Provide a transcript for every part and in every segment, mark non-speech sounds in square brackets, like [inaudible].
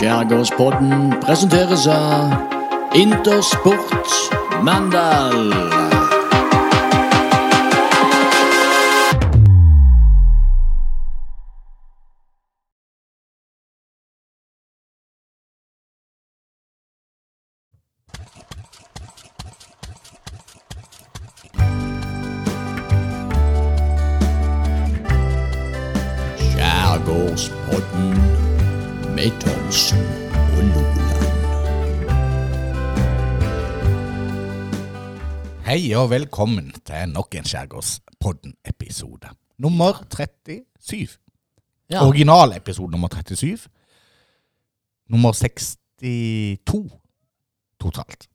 Skjærgårdspodden presenteres av Intersport Mandal. Og velkommen til nok en Skjærgårdspodden-episode. Nummer 37. Ja. Originalepisode nummer 37. Nummer 62 totalt.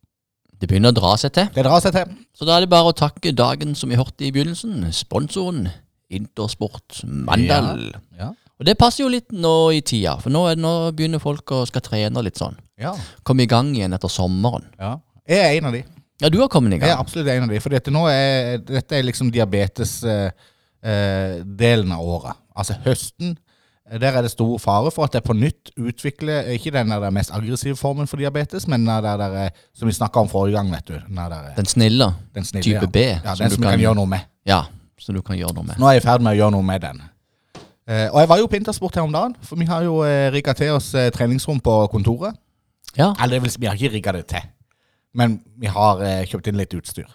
Det begynner å dra seg til. Det drar seg til. Så da er det bare å takke dagen som vi hørte i begynnelsen. Sponsoren Intersport Mandal. Ja. Og det passer jo litt nå i tida, for nå, nå begynner folk å skal trene litt sånn. Ja. Komme i gang igjen etter sommeren. ja. Jeg er en av de. Ja, du har kommet i Jeg er absolutt en av de. For dette, nå er, dette er liksom diabetesdelen eh, delen av året. Altså høsten. eh, Der er det stor fare for at det på nytt utvikler Ikke den der mest aggressive formen for diabetes, men den der, der eh, som vi snakka om forrige gang, vet du. Den der, eh, Den snille. den snille, type ja. B, Ja, den som du kan- gjøre noe med. Ja, som du kan gjøre noe med. Nå er jeg i ferd med å gjøre noe med den. Eh, og jeg var jo på Intersport her om dagen, for vi har jo eh, rigga til oss eh, treningsrom på kontoret. Ja, Eller vi har ikke rigga det til, men vi har eh, kjøpt inn litt utstyr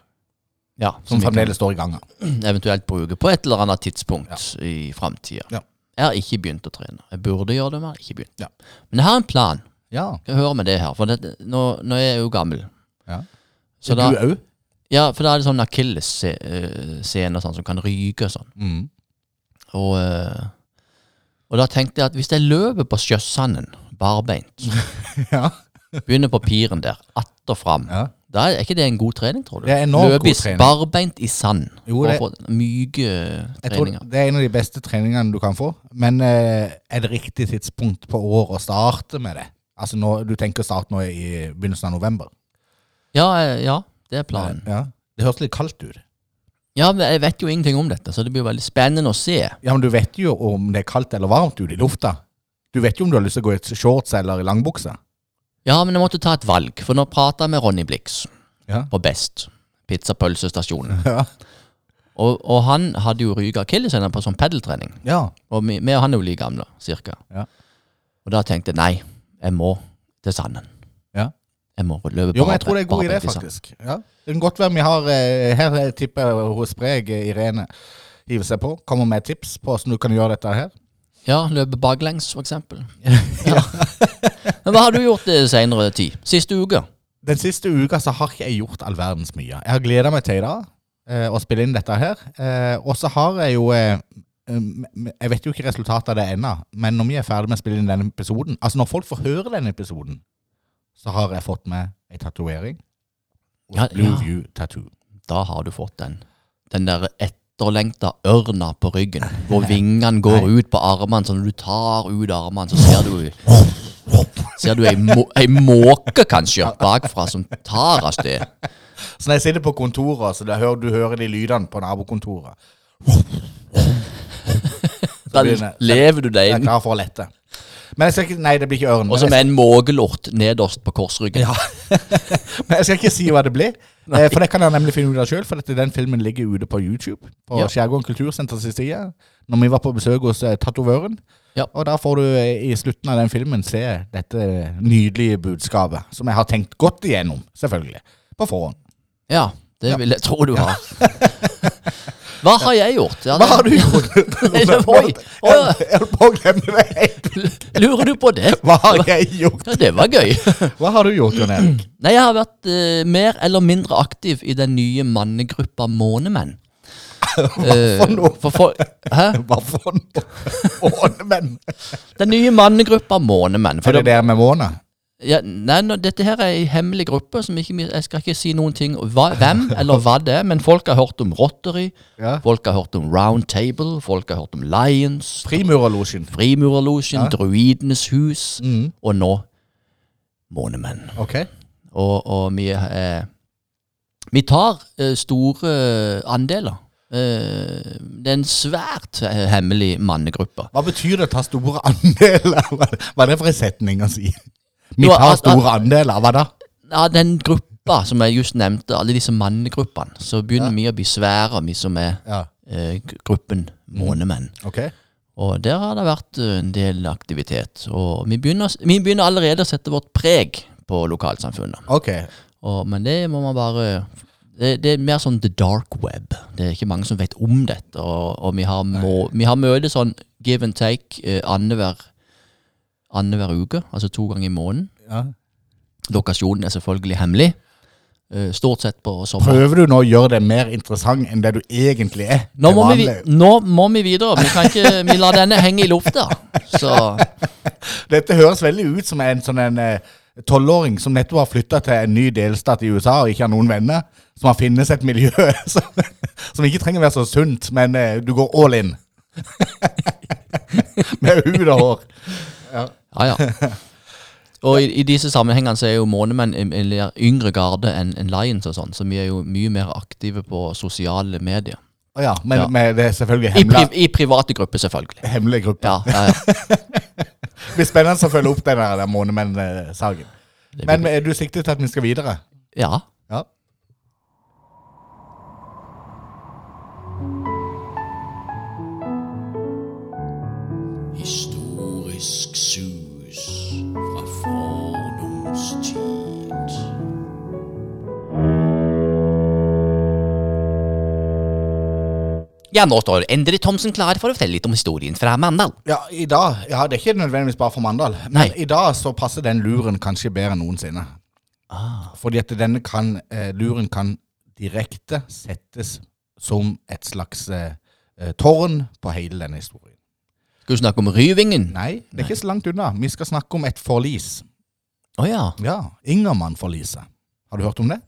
ja som vi fremdeles står i gangen. [clears throat] eventuelt bruke på et eller annet tidspunkt i framtida. Ja. Jeg har ikke begynt å trene. Jeg burde gjøre det, men jeg har ikke begynt. Ja. Men jeg har en plan. Ja. Skal høre med det her, for det, nå, nå er jeg jo gammel. ja. Så du da, òg? ja, for da er det sånn akilles-scene sånn, som kan ryke og sånn. Mm. Og, eh, og da tenkte jeg at hvis jeg løper på sjøsanden, barbeint, [laughs] Ja. Begynner på piren der, att og fram, ja. da er ikke det en god trening, tror du? Det er enormt Løpe god trening. barbeint i sand. Jo, for det- å få myke treninger. det er en av de beste treningene du kan få. Men eh, er det riktig tidspunkt på året å starte med det? Altså nå, Du tenker å starte nå i begynnelsen av november? Ja, eh, ja, det er planen. Ja. Det høres litt kaldt ut. Ja, men jeg vet jo ingenting om dette, så det blir veldig spennende å se. Ja, Men du vet jo om det er kaldt eller varmt ute i lufta. Du vet jo om du har lyst til å gå i shorts eller i langbukse. Ja, men jeg måtte ta et valg, for nå prata jeg med Ronny Blix Ja. på Best, pizzapølsestasjonen. [laughs] Ja. Og, og han hadde jo ryket akilleshælen på sånn pedeltrening. ja. Og vi, vi og han er jo like gamle, cirka. Ja. Og da tenkte jeg nei, jeg må til sanden. Ja. Jeg må løpe Jo, men jeg tror det er en god idé, i faktisk. Ja. Det kan godt være vi har eh, Her tipper jeg hos Spreg eh, Irene hiver seg på. Kommer med tips på hvordan du kan gjøre dette her. Ja, løpe baklengs, for eksempel. [laughs] Ja. men hva har du gjort i senere tid? Siste uke? Den siste uka så har ikke jeg gjort all verdens mye. Jeg har gleda meg til i dag eh, å spille inn dette her. Eh, og så har jeg jo eh, Jeg vet jo ikke resultatet av det ennå, men når vi er ferdig med å spille inn denne episoden Altså når folk får høre denne episoden, så har jeg fått med ei tatovering. Ja, Blue ja. View Tattoo. Da har du fått den. Den der etterlengta ørna på ryggen, hvor vingene går ut på armene. Så når du tar ut armene, så ser du Ser du ei, må, ei måke, kanskje, bakfra som tar av sted. Så når jeg sitter på kontoret, så hører du hører de lydene på nabokontoret. Da lever du deg inn. Jeg er klar for å lette. Men jeg skal ikke, Nei, det blir ikke ørn. Og så med en mågelort nederst på korsryggen. Ja. [laughs] Men jeg skal ikke si hva det blir, eh, for det kan jeg nemlig finne ut av sjøl. For dette, den filmen ligger ute på YouTube, på Ja. Skjærgården kultursenters side. Når vi var på besøk hos eh, tatovøren. Ja. Og da får du eh, i slutten av den filmen se dette nydelige budskapet, som jeg har tenkt godt igjennom, selvfølgelig. På forhånd. Ja, det vil jeg tro du har. [laughs] Hva har jeg gjort? Ja, Hva har du gjort? Jeg jeg holdt på å glemme det helt. Lurer du på det? Hva har jeg gjort? Ja, det var gøy. Hva har du gjort, Jon Erik? Nei, jeg har vært eh, mer eller mindre aktiv i den nye mannegruppa Månemenn. Hva for noe? For folk, hæ? Hva for noe? Månemenn? Den nye mannegruppa Månemenn. For Er det det, der med måne? Ja, nei, no, dette her er en hemmelig gruppe, som ikke, jeg skal ikke si noen ting hva, hvem eller hva det er, men folk har hørt om Rotary, Ja. folk har hørt om Round Table, folk har hørt om Lions, Frimurerlosjen. Frimurerlosjen, Ja. Druidenes hus, Mm. og nå Månemenn. Ok. Og, og vi, eh, vi tar eh, store andeler. Uh, det er en svært uh, hemmelig mannegruppe. Hva betyr det å ta store andeler? [laughs] Hva er det for en setning å si? Vi tar at- store andeler, hva da? Ja, den gruppa som jeg just nevnte, alle disse mannegruppene, så begynner vi å bli svære, vi som er Ja, eh, gruppen månemenn. ok. Og der har det vært eh, en del aktivitet. Og vi begynner, vi begynner allerede å sette vårt preg på lokalsamfunnet. Ok. Og, men det må man bare det, det er mer sånn the dark web. Det er ikke mange som vet om dette. Og, og vi har, må, vi har møte sånn give and take eh, annenhver annenhver uke, altså to ganger i måneden. Ja. Lokasjonen er selvfølgelig hemmelig. eh, stort sett på sommeren. Prøver du nå å gjøre det mer interessant enn det du egentlig er? Nå må, vi, nå må vi videre. Vi kan ikke vi lar denne henge i lufta. Så [laughs] Dette høres veldig ut som en sånn en eh, tolvåring som nettopp har flytta til en ny delstat i USA og ikke har noen venner. Som har funnet seg et miljø [laughs] som, som ikke trenger å være så sunt, men eh, du går all in. [laughs] Med hud og hår. ja, ja. [laughs] Og i, i disse sammenhengene så er jo månemenn en, en yngre garde enn en Lions og sånn, så vi er jo mye mer aktive på sosiale medier. Å ja, men Ja. Med, det er selvfølgelig I, pri, hemmelig, I private grupper, selvfølgelig. hemmelig grupper. Ja, ja, ja. [laughs] Det blir spennende å følge opp den der, der Månemenn-saken. Men er du siktet til at vi skal videre? ja. Ja. Historisk sus ja, nå står Endre Thomsen klar for å fortelle litt om historien fra Mandal. Ja, i dag, ja, det er ikke nødvendigvis bare for Mandal, men Nei. i dag så passer den luren kanskje bedre enn noensinne. Ah. Fordi at denne kan, eh, luren kan direkte settes som et slags eh, eh, tårn på hele denne historien. Skal du snakke om Ryvingen? Nei, det er ikke så langt unna. Vi skal snakke om et forlis. Å ja. Ja, Ingermann-forliset. Har du hørt om det?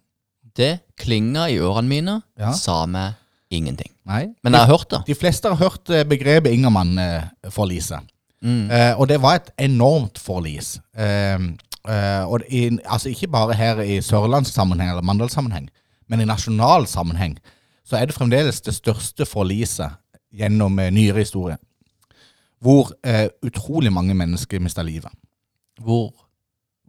Det klinga i ørene mine, Ja. sa meg ingenting. Nei. Men jeg har hørt det. De fleste har hørt eh, begrepet Ingermann-forliset. Mm. Eh, og det var et enormt forlis. Eh, eh, og i, altså ikke bare her i sørlandssammenheng eller mandalssammenheng, men i nasjonal sammenheng, så er det fremdeles det største forliset gjennom eh, nyere historie. Hvor eh, utrolig mange mennesker mista livet. Hvor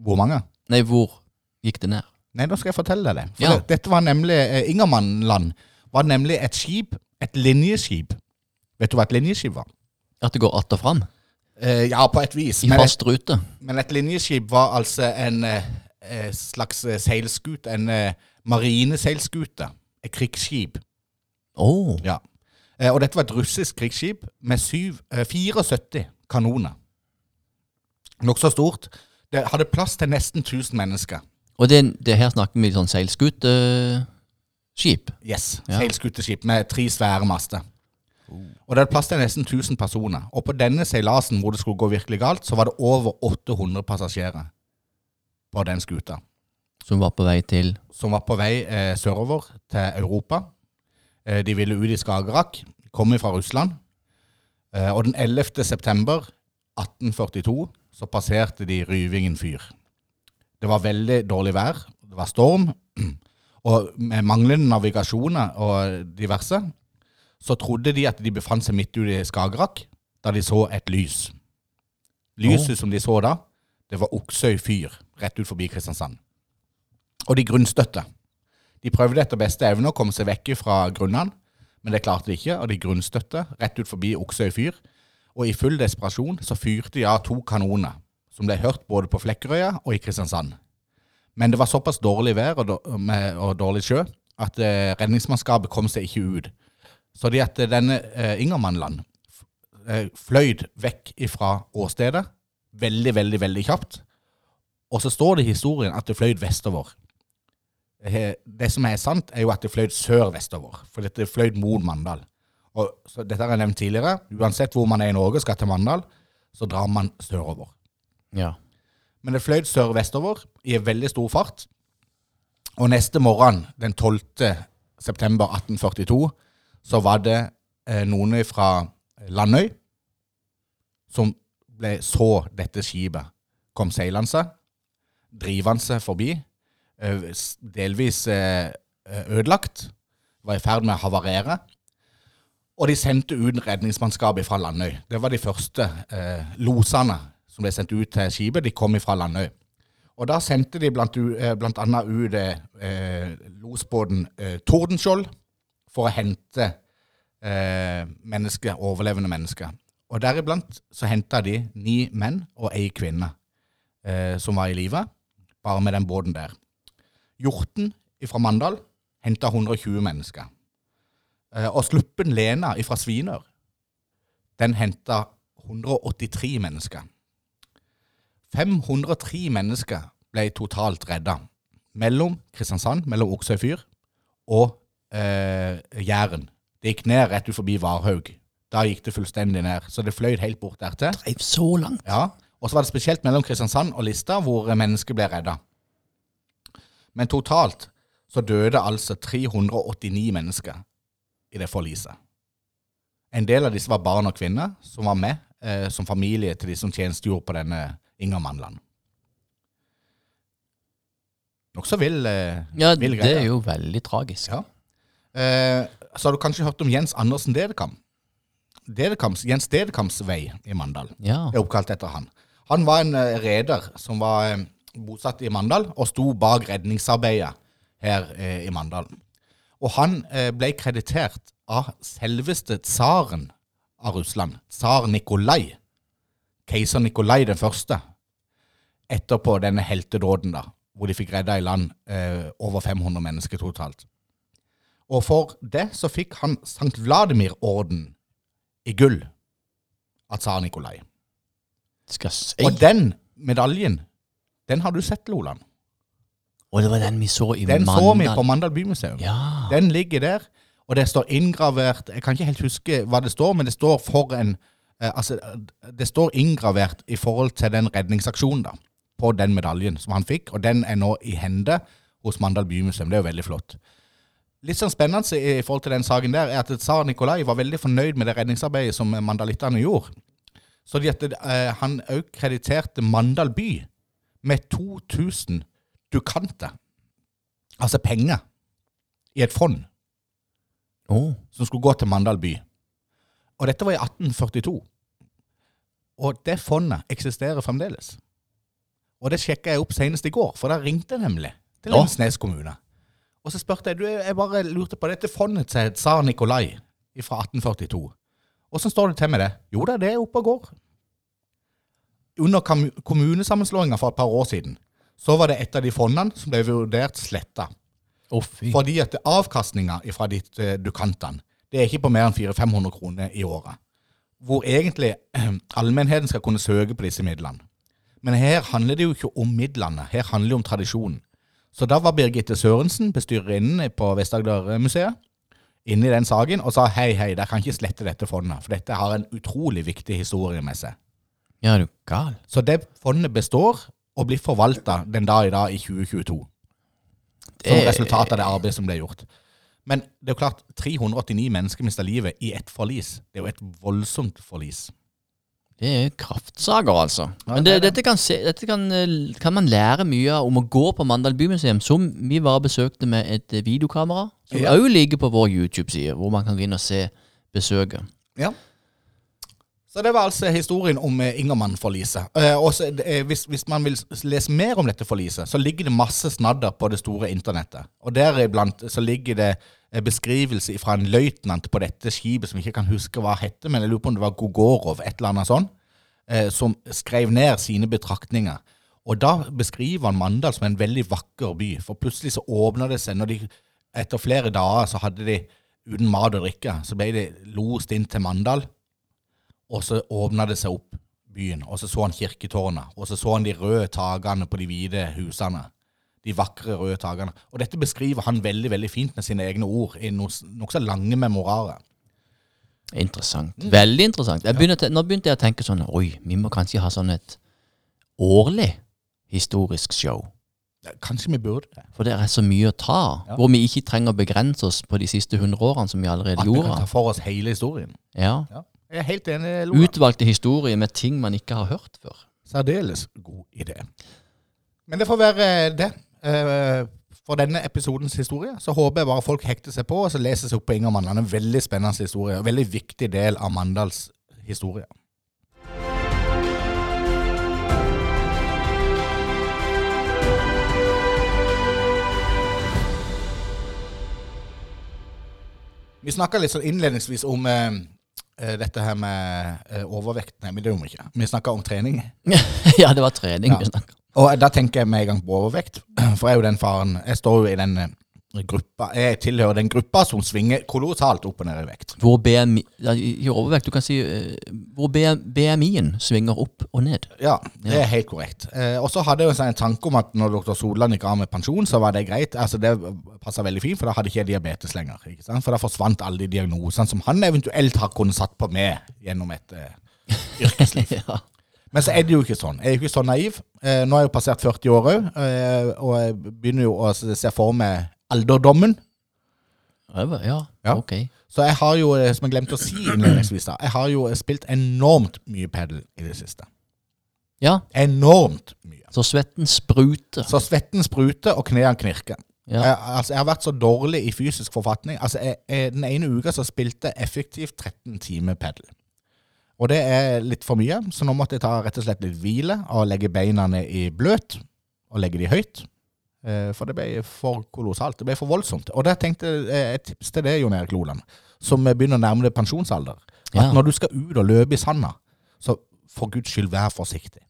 Hvor mange? Nei, hvor gikk det ned? Nei, da skal jeg fortelle deg det. For Ja. det, dette var nemlig eh, Ingermannland var nemlig et skip, et linjeskip. Vet du hva et linjeskip var? At det går att og fram? Eh, ja, på et vis. I Men fast rute? men et linjeskip var altså en eh, eh, slags eh, seilskute, en eh, marineseilskute. Et krigsskip. Oh. Ja. Eh, og dette var et russisk krigsskip med syv, eh, 74 kanoner. Nokså stort. Det hadde plass til nesten 1000 mennesker. Og det, det her snakker vi sånn seilskuteskip. Yes, Ja. Seilskuteskip med tre svære master. Og det hadde plass til nesten 1000 personer. Og på denne seilasen hvor det skulle gå virkelig galt, så var det over 800 passasjerer på den skuta. som var på vei til Som var på vei eh, sørover til Europa. Eh, de ville ut i Skagerrak. Kom fra Russland. Eh, og den 11. september 1842 så passerte de Ryvingen fyr. Det var veldig dårlig vær. Det var storm. Og med manglende navigasjoner og diverse, så trodde de at de befant seg midt ute i Skagerrak da de så et lys. Lyset som de så da, det var Oksøy fyr, rett ut forbi Kristiansand. Og de grunnstøtte. De prøvde etter beste evne å komme seg vekk fra grunnene, men det klarte de ikke, og de grunnstøtte rett ut forbi Oksøy fyr. Og i full desperasjon så fyrte de av to kanoner, som ble hørt både på Flekkerøya og i Kristiansand. Men det var såpass dårlig vær og, og dårlig sjø at eh, redningsmannskapet kom seg ikke ut. Så de at denne eh, Ingermannland eh, fløyd vekk fra åstedet veldig, veldig, veldig kjapt. Og så står det i historien at det fløyd vestover. Eh, Det som er sant, er jo at det fløyd sør-vestover, for dette fløyd mot Mandal. Og så Dette har jeg nevnt tidligere. Uansett hvor man er i Norge og skal til Mandal, så drar man sørover. Ja. Men det fløy sør-vestover i en veldig stor fart. Og neste morgen, den 12. september 1842, så var det eh, noen fra Landøy som ble, så dette skipet kom seilende, drivende forbi, eh, delvis eh, eh, ødelagt, var i ferd med å havarere. Og de sendte ut redningsmannskapet fra Landøy. Det var de første losene som ble sendt ut til skipet. De kom fra Landøy. Og da sendte de blant, eh, blant annet ut eh, losbåten eh, Tordenskjold for å hente eh, mennesker, overlevende mennesker. Og deriblant så henta de ni menn og ei kvinne eh, som var i live, bare med den båten der. Hjorten fra Mandal henta 120 mennesker. Eh, og Sluppen Lena fra Svinør, den henta 183 mennesker. 503 mennesker ble totalt redda. Mellom Kristiansand, mellom Oksøy fyr og eh, Jæren. Det gikk ned rett ut forbi Varhaug. Da gikk det fullstendig ned. Så det fløy helt bort dertil. Dreiv så langt. Ja, Og så var det spesielt mellom Kristiansand og Lista hvor mennesker ble redda. Men totalt så døde altså 389 mennesker i det forliset. En del av disse var barn og kvinner som var med eh, som familie til de som tjenestegjorde på denne Inger Mannland. Nokså vill, eh, Ja, vil det er jo veldig tragisk. Ja. Eh, så har du kanskje hørt om Jens Andersen Dedekam? Dedekams, Jens Dedekams vei i Mandal Ja. er oppkalt etter han. Han var en eh, reder som var eh, bosatt i Mandal og sto bak redningsarbeidet her eh, i Mandal. Og han eh, ble kreditert av selveste tsaren av Russland, tsar Nikolai, keiser Nikolai den første, etterpå denne heltedåden da, hvor de fikk redda i land eh, over 500 mennesker totalt. Og for det så fikk han Sankt Vladimir-orden i gull av tsar Nikolai. Si. Og den medaljen, den har du sett, Loland. Og det var den vi så i Den Mandal. så vi på Mandal bymuseum. Ja. Den ligger der, og det står inngravert Jeg kan ikke helt huske hva det står, men det står for en eh, Altså, det står inngravert i forhold til den redningsaksjonen, da, på den medaljen som han fikk, og den er nå i hende hos Mandal bymuseum. Det er jo veldig flott. Litt sånn spennende i forhold til den saken der, er at tsar Nikolai var veldig fornøyd med det redningsarbeidet som mandalittene gjorde. Så de at, eh, han òg krediterte Mandal by med 2000 dukanter, altså penger, i et fond oh. som skulle gå til Mandal by. Og dette var i 1842. Og det fondet eksisterer fremdeles. Og det sjekka jeg opp senest i går, for da ringte jeg nemlig til. Lensnes kommune. Og så spurte jeg du, jeg bare lurte på dette fondet til tsar Nikolai fra 1842. Åssen står det til med det? Jo da, det er oppe og går. Under kommunesammenslåinga for et par år siden, så var det et av de fondene som ble vurdert sletta. Oh. Fordi at avkastninga fra ditt eh, dukantene, det er ikke på mer enn 400-500 kroner i året. Hvor egentlig eh, [clears throat] allmennheten skal kunne søke på disse midlene. Men her handler det jo ikke om midlene, her handler det om tradisjonen. Så da var Birgitte Sørensen, bestyrerinnen på Vest-Agder-museet, inne i den saken og sa hei, hei, dere kan ikke slette dette fondet, for dette har en utrolig viktig historie med seg. Ja, du gal? Så det fondet består og blir forvalta den dag i dag i 2022 som resultat av det arbeidet som ble gjort. Men det er jo klart, 389 mennesker mista livet i ett forlis. Det er jo et voldsomt forlis. Det er kraftsager, altså. Ja, Men det det, det. dette, kan, se, dette kan, eh, kan man lære mye av om å gå på Mandal bymuseum, som vi var besøkte med et eh, videokamera, som Ja. ligger på vår YouTube-side, hvor man kan gå inn og se besøket. Ja. Så det var altså historien om eh, Ingermann-forliset. Eh, hvis, hvis man vil lese mer om dette forliset, så ligger det masse snadder på det store internettet. Og deriblant så ligger det beskrivelse fra en løytnant på dette skipet som jeg ikke kan huske hva hette, men jeg lurer på om det var Gogorov, et eller annet sånt, eh, som skrev ned sine betraktninger. Og da beskriver han Mandal som en veldig vakker by, for plutselig så åpna det seg når de, Etter flere dager så hadde de uten mat og drikke, så ble de lost inn til Mandal. Og så åpna det seg opp byen, og så så han kirketårnet. Og så så han de røde takene på de hvite husene. De vakre røde takene. Og dette beskriver han veldig veldig fint med sine egne ord i nokså nok lange memorarer. Interessant. Mm. Veldig interessant. Jeg begynner nå begynte jeg å tenke sånn Oi, vi må kanskje ha sånn et årlig historisk show. Kanskje vi burde det. For det er så mye å ta. Ja. Hvor vi ikke trenger å begrense oss på de siste hundre årene, som vi allerede At vi kan ta for oss hele historien. Ja. Ja. Jeg er helt enig, Lola. Utvalgte historier med ting man ikke har hørt før. Særdeles god idé. Men det får være det. Eh, for denne episodens historie. Så håper jeg bare folk hekter seg på og så leser seg opp på Inger Mandal. En veldig spennende historie. En veldig viktig del av Mandals historie. Vi snakka litt sånn innledningsvis om eh, eh, dette her med eh, overvekt. Nei, men det gjorde vi ikke. Vi snakka om trening. [laughs] ja, det var trening Ja. vi snakket om. Og da tenker jeg med en gang på overvekt. [clears throat] For jeg er jo den faren Jeg står jo i den eh, gruppa Jeg tilhører den gruppa som svinger kolossalt opp og ned i vekt. Hvor BMI I overvekt, du kan si eh, hvor BMI-en svinger opp og ned. Ja, det er helt korrekt. Eh, og så hadde jeg jo en sånn tanke om at når dr. Solan gikk av med pensjon, så var det greit. Altså Det passa veldig fint, for da hadde ikke jeg diabetes lenger. Ikke sant? For da forsvant alle de diagnosene som han eventuelt har kunnet satt på meg gjennom et [laughs] yrkesliv. ja. Men så er det jo ikke sånn. Jeg er jo ikke så naiv. Eh, nå er jeg jo passert 40 år òg, eh, og jeg begynner jo å se for meg alderdommen. Ja, ja, ok. Så jeg har jo, eh, som jeg glemte å si innledningsvis, da, jeg har jo spilt enormt mye pedel i det siste. Ja, Enormt mye. så svetten spruter. Så svetten spruter, og knærne knirker. Ja. Jeg, altså, jeg har vært så dårlig i fysisk forfatning. Altså, jeg, jeg, Den ene uka så spilte jeg effektivt 13 timer padel. Og det er litt for mye, så nå måtte jeg ta rett og slett litt hvile og legge beina i bløt og legge de høyt. Eh, For det ble for kolossalt. Det ble for voldsomt. Og der tenkte jeg et tips til det, Jon Erik Loland, som begynner å nærme deg pensjonsalder. At Ja. når du skal ut og løpe i sanda, så for guds skyld vær forsiktig.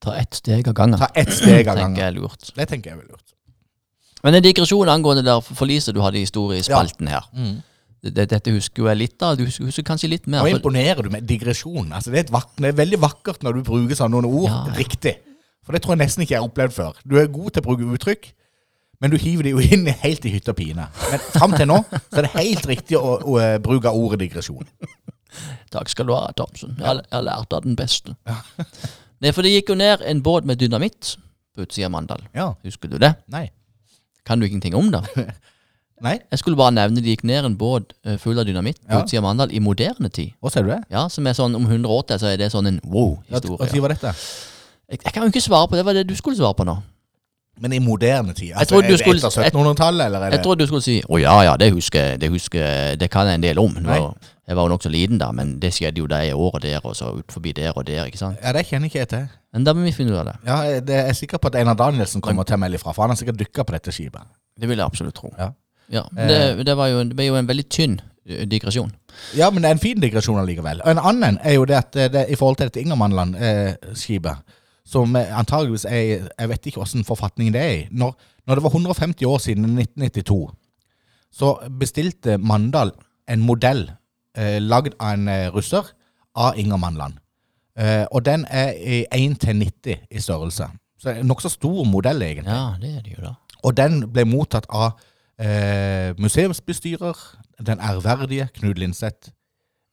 Ta ett steg av gangen. Ta ett steg av [clears throat] gangen. tenker jeg lurt. Det tenker jeg er lurt. Men en digresjon angående der forliset du hadde i historiespalten her. Det, dette husker jo jeg litt av. Du husker, husker kanskje litt mer. Nå imponerer du med digresjon. Altså, det, er et vak det er veldig vakkert når du bruker sånne ord Ja, ja. riktig. For det tror jeg nesten ikke jeg har opplevd før. Du er god til å bruke uttrykk, men du hiver det jo inn [laughs] helt i hytte og pine. Men fram til nå så er det helt riktig å, å, å bruke ordet digresjon. Takk skal du ha, Thomsen. Jeg, har- jeg har lært av den beste. [laughs] Nei, for det gikk jo ned en båt med dynamitt på utsida av Mandal. Ja. Husker du det? Nei. Kan du ingenting om det? [laughs] Nei? Jeg skulle bare nevne det gikk ned en båt eh, full av dynamitt på Ja. utsida av Mandal i moderne tid. Hva ser du det? Ja, Som er sånn om 100 år til, så er det sånn en wow-historie. sier dette? Jeg, jeg kan jo ikke svare på det. Det var det du skulle svare på nå. Men i moderne tid? Altså, er det skulle- etter 1700-tallet, eller er det? Jeg trodde du skulle si å ja, ja, det husker jeg, det husker det kan jeg en del om. Nei. Nå, jeg var jo nokså liten da, men det skjedde jo det året der, og så ut forbi der og der, ikke sant. Ja, det kjenner ikke jeg til. Men da må vi finne ut av det. Ja, det er sikker på at Einar Danielsen kommer til å melde ifra, for han har sikkert dykka på dette skipet. Det vil jeg absolutt tro. Ja. Ja, det, det, var jo, det ble jo en veldig tynn eh, digresjon. Ja, men det er en fin digresjon allikevel. Og en annen er jo det at eh, det, i forhold til dette Ingermannland-skipet, som eh, antageligvis er Jeg vet ikke åssen forfatning det er i. Når, når det var 150 år siden 1992, så bestilte Mandal en modell eh, lagd av en eh, russer av Ingermannland. Eh, og den er i 1 til 90 i størrelse. Så det er en nokså stor modell, egentlig. Ja, det er det jo da. Og den ble mottatt av eh, museumsbestyrer, den ærverdige Knut Linseth,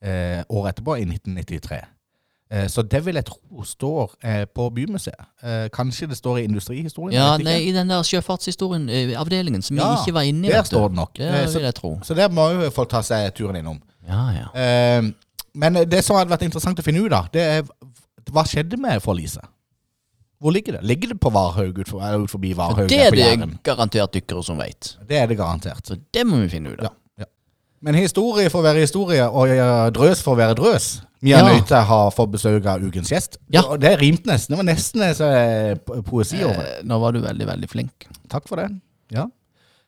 eh, året etterpå, i 1993. Eh, så det vil jeg tro står eh, på Bymuseet. Eh, kanskje det står i industrihistorien? Ja, nei, i den der sjøfartshistorien, eh, som Ja, vi ikke var inne i. der står det nok. Det så- vil jeg tro. Så der må jo folk ta seg turen innom. Ja, ja. Men det som hadde vært interessant å finne ut av, det er hva skjedde med forliset? Hvor ligger det? Ligger det på Varhaug, ut, ut forbi Varhaug? Det er det garantert dykkere som vet. Det er det garantert. Så det må vi finne ut av. ja. Men historie får være historie, og ja, drøs får være drøs. Vi er Ja. nødt til å ha fått besøk av ukens gjest. Ja. Det rimte nesten. Det var nesten en eh, po- poesi over det. Eh, Nå var du veldig, veldig flink. Takk for det. Ja.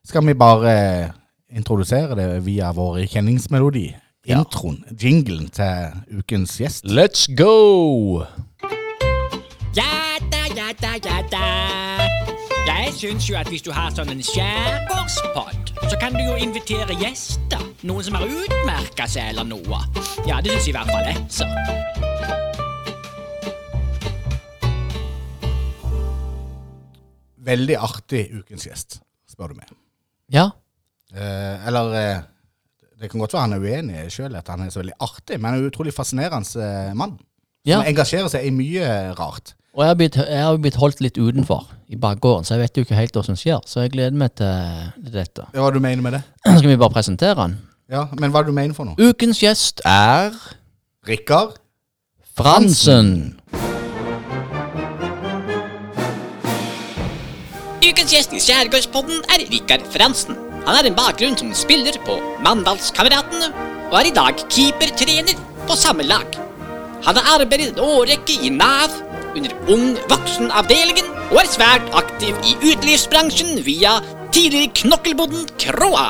Skal vi bare eh, introdusere det via vår kjenningsmelodi? Ja. Introen, jinglen til ukens gjest. Let's go! Ja da, ja da, ja da. Jeg syns jo at hvis du har sånn en skjærgårdspod, så kan du jo invitere gjester. Noen som har utmerka seg eller noe. Ja, det syns i hvert fall jeg, så. Veldig artig ukens gjest, spør du meg. Ja. Eh, eller eh, Det kan godt være han er uenig sjøl at han er så veldig artig, men han er en utrolig fascinerende eh, mann. ja. Som engasjerer seg i mye rart. Og jeg har, blitt, jeg har blitt holdt litt utenfor i bakgården, så jeg vet jo ikke helt hva som skjer. Så jeg gleder meg til dette. Ja, Hva du mener med det? [clears throat] Skal vi bare presentere den? Ja, Men hva er det du mener for noe? Ukens gjest er Rikard? Fransen. Ukens gjest i Skjærgårdspodden er Rikard Fransen. Han har en bakgrunn som spiller på Mandalskameratene, og er i dag keepertrener på samme lag. Han har arbeidet en årrekke i Nav, under Ung voksen-avdelingen, og er svært aktiv i utelivsbransjen via tidligere Knokkelboden Kroa.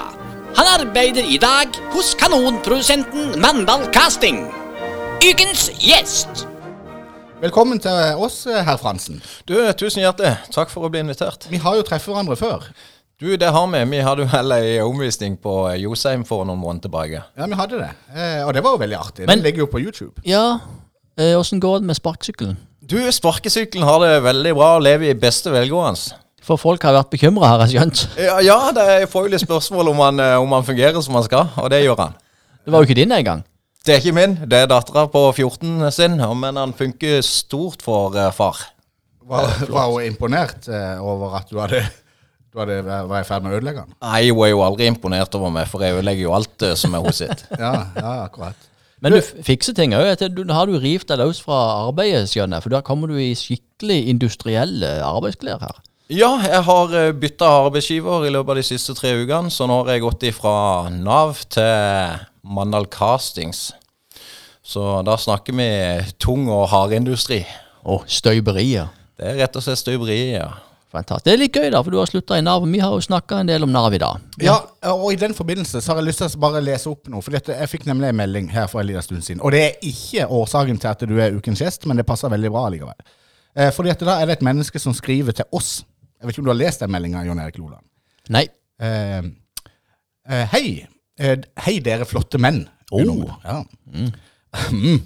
Han arbeider i dag hos kanonprodusenten Mandal Casting. Ukens gjest. Velkommen til oss, herr Fransen. Du, tusen hjertelig. Takk for å bli invitert. Vi har jo treffet hverandre før. Du, det har vi. Vi hadde jo heller ei omvisning på Josheim for noen måneder tilbake. Ja, vi hadde det. Eh, og det var jo veldig artig. Men- Den ligger jo på YouTube. Ja, eh, åssen går det med sparkesykkelen? Du, sparkesykkelen har det veldig bra og lever i beste velgående. For folk har vært bekymra, har jeg skjønt. Ja, ja, det er får jo litt spørsmål om han, eh, om han fungerer som han skal, og det gjør han. Det var jo ikke din engang. Det er ikke min, det er dattera på 14 sin, men han funker stort for eh, far. Var, var hun imponert eh, over at du hadde, du hadde var i ferd med å ødelegge den? Nei, hun er jo aldri imponert over meg, for jeg ødelegger jo alt som er hos sitt. Ja, ja, akkurat. Men du fikser ting òg. Nå har du rivt deg løs fra arbeidet, skjønner jeg. For da kommer du i skikkelig industrielle arbeidsklær her. Ja, jeg har eh, bytta arbeidsgiver i løpet av de siste tre ukene, så nå har jeg gått ifra Nav til Mandal Castings. Så da snakker vi tung og hardindustri. Og støyberier. Det er rett og slett støyberier, ja. Fantastisk. Det er litt gøy, da, for du har slutta i Nav. Vi har jo snakka en del om Nav i dag. Ja, og i den forbindelse så har jeg lyst til å bare lese opp noe. For jeg fikk nemlig en melding her for en liten stund siden. Og det er ikke årsaken til at du er ukens gjest, men det passer veldig bra likevel. Eh, fordi at da er det et menneske som skriver til oss. Jeg vet ikke om du har lest den meldinga, Jon Erik Loland. Nei. Eh, eh, hei. Eh, hei, dere flotte menn. Oh. Ja. [laughs] Mm.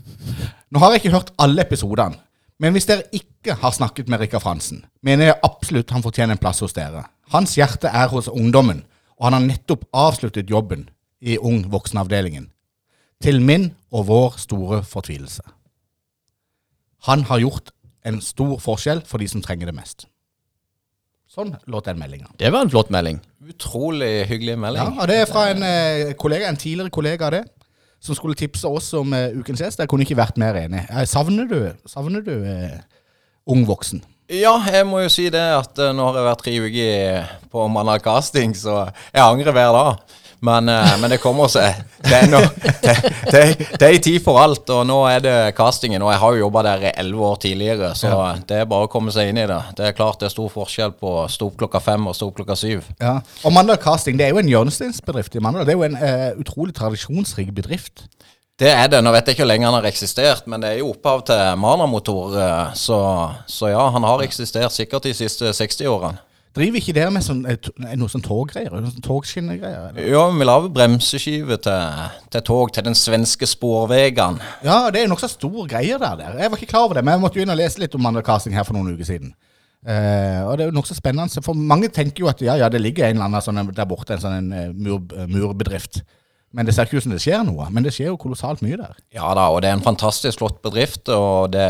Nå har jeg ikke hørt alle episodene, men hvis dere ikke har snakket med Rikard Fransen, mener jeg absolutt han fortjener en plass hos dere. Hans hjerte er hos ungdommen, og han har nettopp avsluttet jobben i Ung voksenavdelingen. Til min og vår store fortvilelse. Han har gjort en stor forskjell for de som trenger det mest. Sånn låt den meldinga. Det var en flott melding. Utrolig hyggelig Ja, melding. og det er fra en, eh, kollega, en tidligere kollega av det, som skulle tipse oss om eh, ukens gjest. Jeg kunne ikke vært mer enig. Eh, savner du, savner du eh, ung voksen? Ja, jeg må jo si det at eh, nå har jeg vært tre uker på Mandal Casting, så jeg angrer hver dag. Men, eh, men det kommer seg. [laughs] Det er, no, det, det, det er en tid for alt, og nå er det castingen. Og jeg har jo jobba der i elleve år tidligere, så det er bare å komme seg inn i det. Det er klart det er stor forskjell på å stå opp klokka fem og stå opp klokka syv. Ja. Og Mandal Casting det er jo en hjørnesteinsbedrift i Mandal. Det er jo en uh, utrolig tradisjonsrik bedrift. Det er det. Nå vet jeg ikke hvor lenge han har eksistert, men det er jo opphav til Mana-motor, eh, så, så ja, han har eksistert sikkert de siste 60 årene. Driver ikke dere med sånn, eh, noe sånn toggreier? Sånn Togskinnegreier? Jo, Ja, vi lager bremseskive til, til tog til den svenske sporveien. Ja, det er jo nokså stor greier der, der. Jeg var ikke klar over det, men jeg måtte jo inn og lese litt om Mandal Casting her for noen uker siden. Uh, og det er jo nokså spennende. For mange tenker jo at ja, ja, det ligger en eller annen sånn, der borte, en sånn en, mur, murbedrift. Men det ser ikke ut som det skjer noe. Men det skjer jo kolossalt mye der. Ja da, og det er en fantastisk flott bedrift, og det,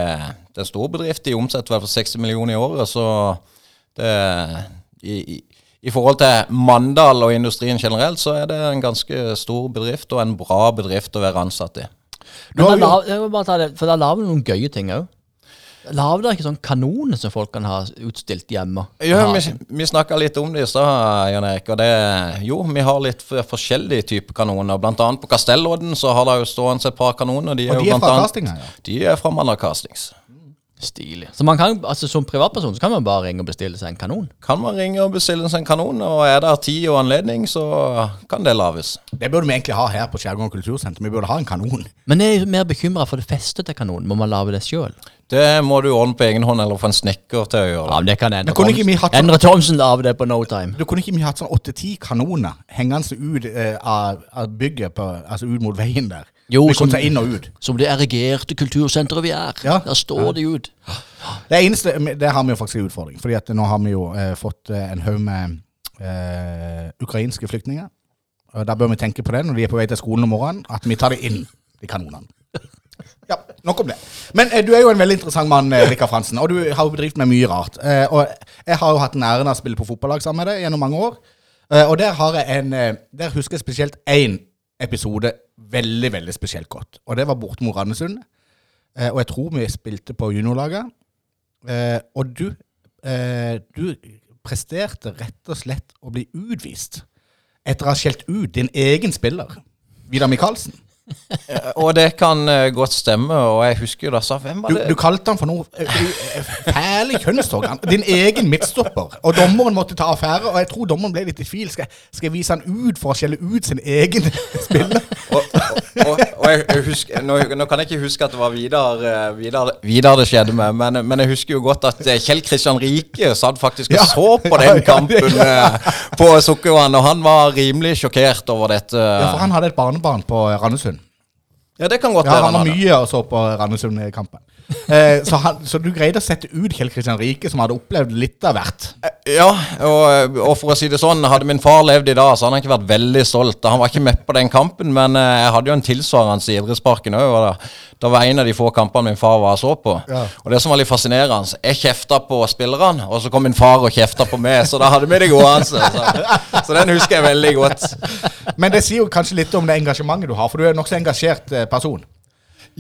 det er en stor bedrift. De omsetter vel for 60 millioner i året, så det i, i, I forhold til Mandal og industrien generelt, så er det en ganske stor bedrift, og en bra bedrift å være ansatt i. Men har da vi jeg må bare ta det, for da lager vi noen gøye ting òg. Lager dere ikke sånn kanoner som folk kan ha utstilt hjemme? Jo, vi, vi snakka litt om det i stad, Jan Erik. Og det, jo, vi har litt forskjellige typer kanoner. Blant annet på Kastellodden så har det jo stående et par kanoner. De er, Og de er blant fra annet- castinga, ja. De er fra Mandal Castings. Stilig. Så man kan, altså Som privatperson så kan man bare ringe og bestille seg en kanon. Kan man ringe og bestille seg en kanon, og er det tid og anledning, så kan det lages. Det burde vi egentlig ha her på Skjærgården kultursenter. Vi burde ha en kanon. Men jeg er mer bekymra for det festet til kanonen. Må man lage det sjøl? Det må du ordne på egen hånd, eller få en snekker til å gjøre Ja, men det kan Endre Thomsen. hatt sånn- Endre Thomsen lage det på no time. Du kunne ikke vi hatt sånn åtte-ti kanoner hengende ut eh, av, av bygget, på, altså ut mot veien der? Jo, vi som- kunne ta inn og ut. Som det erigerte kultursenteret vi er. Ja. Der står de ut. Det eneste, det har vi jo faktisk en utfordring. Fordi at nå har vi jo eh, fått eh, en haug med eh, ukrainske flyktninger. Og Da bør vi tenke på det når de er på vei til skolen om morgenen, at vi tar det inn, i kanonene. Ja, nok om det. Men eh, du er jo en veldig interessant mann, eh, Rikard Fransen. Og du har jo bedrevet med mye rart. Eh, og jeg har jo hatt den æren av å spille på fotballag sammen med deg gjennom mange år. Eh, og der har jeg en eh, Der husker jeg spesielt én episode veldig, veldig spesielt godt. Og det var borte mot Randesund. Eh, og jeg tror vi spilte på juniorlaget. Eh, og du, eh, du presterte rett og slett å bli utvist etter å ha skjelt ut din egen spiller, Vidar Michaelsen. Og det kan eh, godt stemme, og jeg husker jo da sa Hvem var Du, det? du kalte han for noe eh, eh, fæle kjønnstog. Din egen midtstopper. Og dommeren måtte ta affære, og jeg tror dommeren ble litt i tvil. Skal, skal jeg vise han ut for å skjelle ut sin egen spiller? Og, og, og jeg, jeg husker, nå, nå kan jeg ikke huske at det var Vidar, eh, Vidar, Vidar det skjedde med, men, men jeg husker jo godt at eh, Kjell Kristian Rike satt faktisk og Ja. så på den kampen ja. eh, på Sukkervann, og han var rimelig sjokkert over dette. Ja, for han hadde et barnebarn på Randesund. Ja, det kan godt Ja, han var mye og så på Randesund-kampen. Eh, så, han, så du greide å sette ut Kjell Kristian Rike, som hadde opplevd litt av hvert. Ja, og, og for å si det sånn, hadde min far levd i dag, så hadde han ikke vært veldig stolt. Han var ikke med på den kampen, men eh, jeg hadde jo en tilsvarende i idrettsparken òg. Da, var en av de få kampene min far var så på. Ja. Og det som var litt fascinerende, jeg kjefta på spillerne, og så kom min far og kjefta på meg, så da hadde vi det gående. Så, så den husker jeg veldig godt. Men det sier jo kanskje litt om det engasjementet du har, for du er en nokså engasjert eh, person.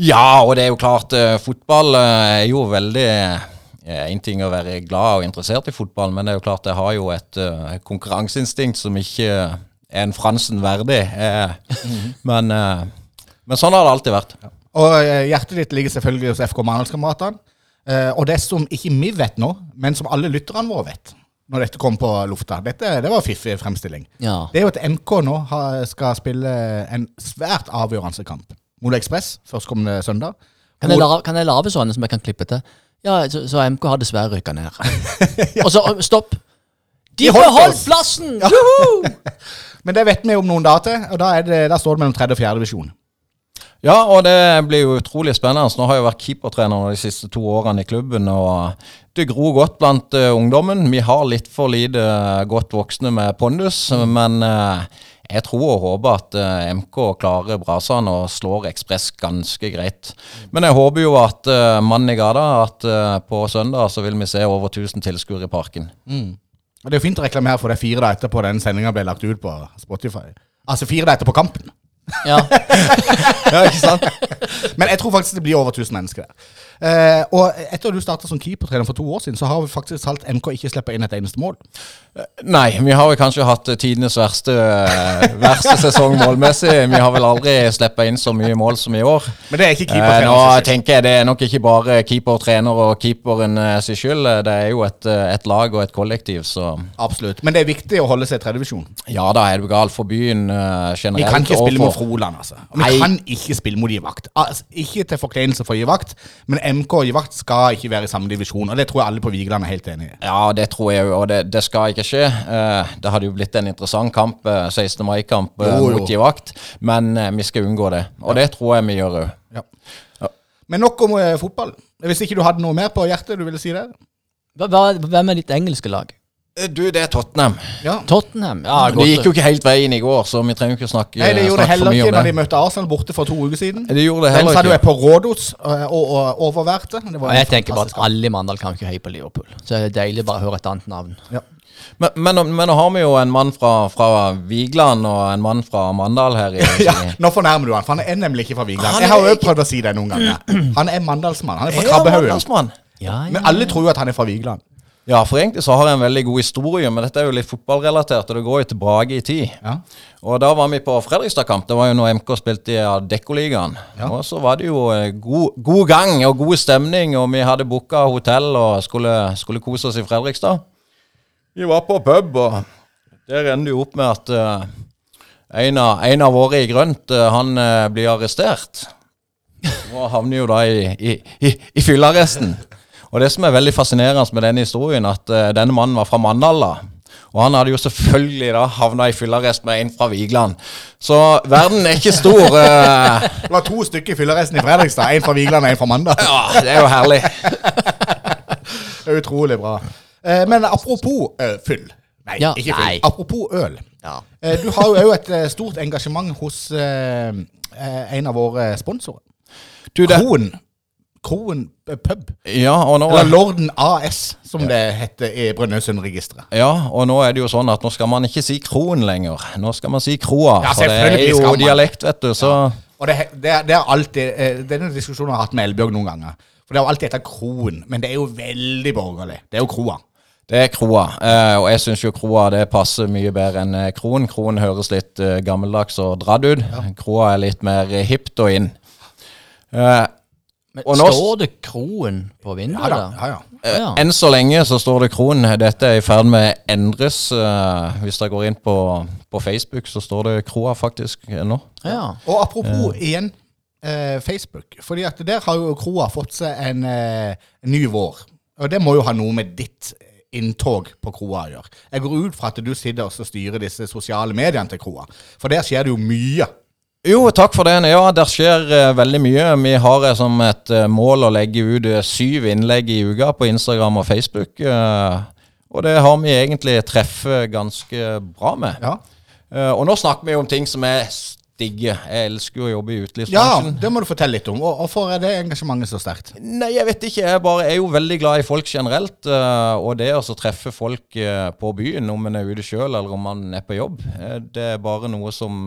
Ja, og det er jo klart, eh, fotball eh, er jo veldig En ting å være glad og interessert i fotball, men det er jo klart jeg har jo et eh, konkurranseinstinkt som ikke er en Fransen verdig. eh, men, eh, men sånn har det alltid vært. Og eh, hjertet ditt ligger selvfølgelig hos FK Mandalskameratene. Eh, og det som ikke vi vet nå, men som alle lytterne våre vet, når dette kom på lufta Dette det var fiffig fremstilling. Ja. Det er jo at MK nå har, skal spille en svært avgjørende kamp mot Ekspress førstkommende søndag. Kan jeg, lave, kan jeg lave sånne som jeg kan klippe til? Ja, så, så MK har dessverre rykka ned. [laughs] Og så stopp! De De holdt plassen! [laughs] Men det vet vi om noen dager til, og da, er det, da står det mellom tredje og fjerde divisjon. Ja, og det blir jo utrolig spennende. Nå har jeg vært keepertrener de siste to årene i klubben, og det gror godt blant uh, ungdommen. Vi har litt for lite uh, godt voksne med pondus, men eh, jeg tror og håper at uh, MK klarer brasene og slår Ekspress ganske greit. Men jeg håper jo at uh, mannen i gata, at uh, på søndag så vil vi se over 1000 tilskuere i parken. Og Det er jo fint å reklamere for det fire dager etterpå den sendinga ble lagt ut på Spotify. Altså fire dager etterpå kampen. Ja. [laughs] Ja, ikke sant? Men jeg tror faktisk det blir over 1000 mennesker der. Eh, og etter at du starta som keepertrener for to år siden, så har vi faktisk talt MK ikke slipper inn et eneste mål. Nei, vi har jo kanskje hatt tidenes verste, verste sesong målmessig. Vi har vel aldri sluppet inn så mye mål som i år. Men det er ikke Eh, keepertrener. nå sin tenker jeg det er nok ikke bare keeper, trener og keeperen eh, sin skyld. Det er jo et, eh, et lag og et kollektiv, så Absolutt. Men det er viktig å holde seg i tredjevisjon? ja da er du gal for byen eh, generelt. Vi kan ikke spille spille mot Froland, altså. Vi Nei. kan ikke spille mot Givakt. Altså, ikke til forkleinelse for Givakt, men MK og Givakt skal ikke være i samme divisjon. Og det tror jeg alle på Vigeland er helt enig i. Ja, det tror jeg jo, og det, det skal ikke skje. Eh, det hadde jo blitt en interessant kamp, eh, 16. mai-kamp eh, Jo, jo. mot Givakt, men eh, vi skal unngå det. Og det tror jeg vi gjør òg. Ja. Men nok om eh, fotball. Hvis ikke du hadde noe mer på hjertet du ville si der? Hvem er ditt engelske lag? Eh, Du, det er Tottenham. Ja. Tottenham? Ja, Det gikk jo ikke helt veien i går, så vi trenger jo ikke snakke, Nei, det gjorde det snakke for heller mye ikke om når de møtte Arsenal borte for to uker siden. Det gjorde det Den heller sa du er ikke. på Rådos eh, og, og overværte. Det var Og jeg tenker bare at alle i Mandal kan ikke heie på Liverpool. Så det er deilig bare å høre et annet navn. Men, men, men nå har vi jo en mann fra, fra Vigeland og en mann fra Mandal her. I, [laughs] Ja, nå fornærmer du han, for han er nemlig ikke fra Vigeland. Jeg har jo ikke- prøvd å si det noen ganger. Han er mandalsmann. Han er fra Ja, Krabbehaugen. Mandalsmann. Ja, Men alle tror jo at han er fra Vigeland. Ja, for egentlig så har jeg en veldig god historie, men dette er jo litt fotballrelatert, og det går jo til Brage i tid. Ja. Og da var vi på Fredrikstad-kamp. Det var jo når MK spilte i Adeccoligaen. Ja. Og så var det jo eh, god, god gang og god stemning, og vi hadde booka hotell og skulle, skulle kose oss i Fredrikstad. Vi var på pub, og der ender det jo opp med at uh, en, av, en av våre i grønt, uh, han uh, blir arrestert. Og havner jo da i, i, i, i fyllearresten. Og det som er veldig fascinerende med denne historien, at uh, denne mannen var fra Mandala. Og han hadde jo selvfølgelig da havna i fyllearrest med en fra Vigeland. Så verden er ikke stor. [laughs] eh. Det var to stykker i fylleresten i Fredrikstad. En fra Vigeland og en fra Mandal. ja, det er jo herlig. [laughs] Det er utrolig bra. Uh, Men apropos fyll. Nei, Ja, ikke fyll. nei. Apropos øl. Ja. Eh, Du har jo òg et stort engasjement hos en av våre sponsorer. Du, det, Kroen. Kroen eh, pub. ja, og nå, Eller Lorden AS, som det heter i Brønnøysundregisteret. ja, og nå er det jo sånn at nå skal man ikke si kroen lenger. Nå skal man si kroa. Ja, for det er jo dialekt, vet du. Så Og det, det, det er alltid eh, Denne diskusjonen har jeg hatt med Elbjørg noen ganger. For det er jo alltid etter Kroen, men det er jo veldig borgerlig. Det er jo kroa. Det er kroa, eh, og jeg syns jo kroa det passer mye bedre enn Kroen. kron. Kron høres litt eh, gammeldags og dradd ut. Kroa er litt mer hipt og inn. Eh, Men Og nå- står det kroen på vinduet Ja da. Ja, ja. eh, Ja. Enn så lenge så står det Kroen. Dette er i ferd med å endres. eh, hvis dere går inn på, på Facebook, så står det kroa faktisk nå. Ja. Og apropos igjen eh, Facebook. fordi at der har jo kroa fått seg en, eh, en ny vår. Og det må jo ha noe med ditt inntog på kroa å gjøre. Jeg går ut fra at du sitter og styrer disse sosiale mediene til kroa. For der skjer det jo mye. Jo, takk for det. Ja, det skjer uh, veldig mye. Vi har uh, som et uh, mål å legge ut syv innlegg i uka på Instagram og Facebook. og det har vi egentlig treffet ganske bra med. Ja, og nå snakker vi om ting som er digge. Jeg elsker jo å jobbe i ja det må du fortelle litt om. Og Hvorfor er det engasjementet så sterkt? Nei, jeg vet ikke. Jeg bare er jo veldig glad i folk generelt. og det å treffe folk på byen, om man er ute sjøl eller om man er på jobb, det er bare noe som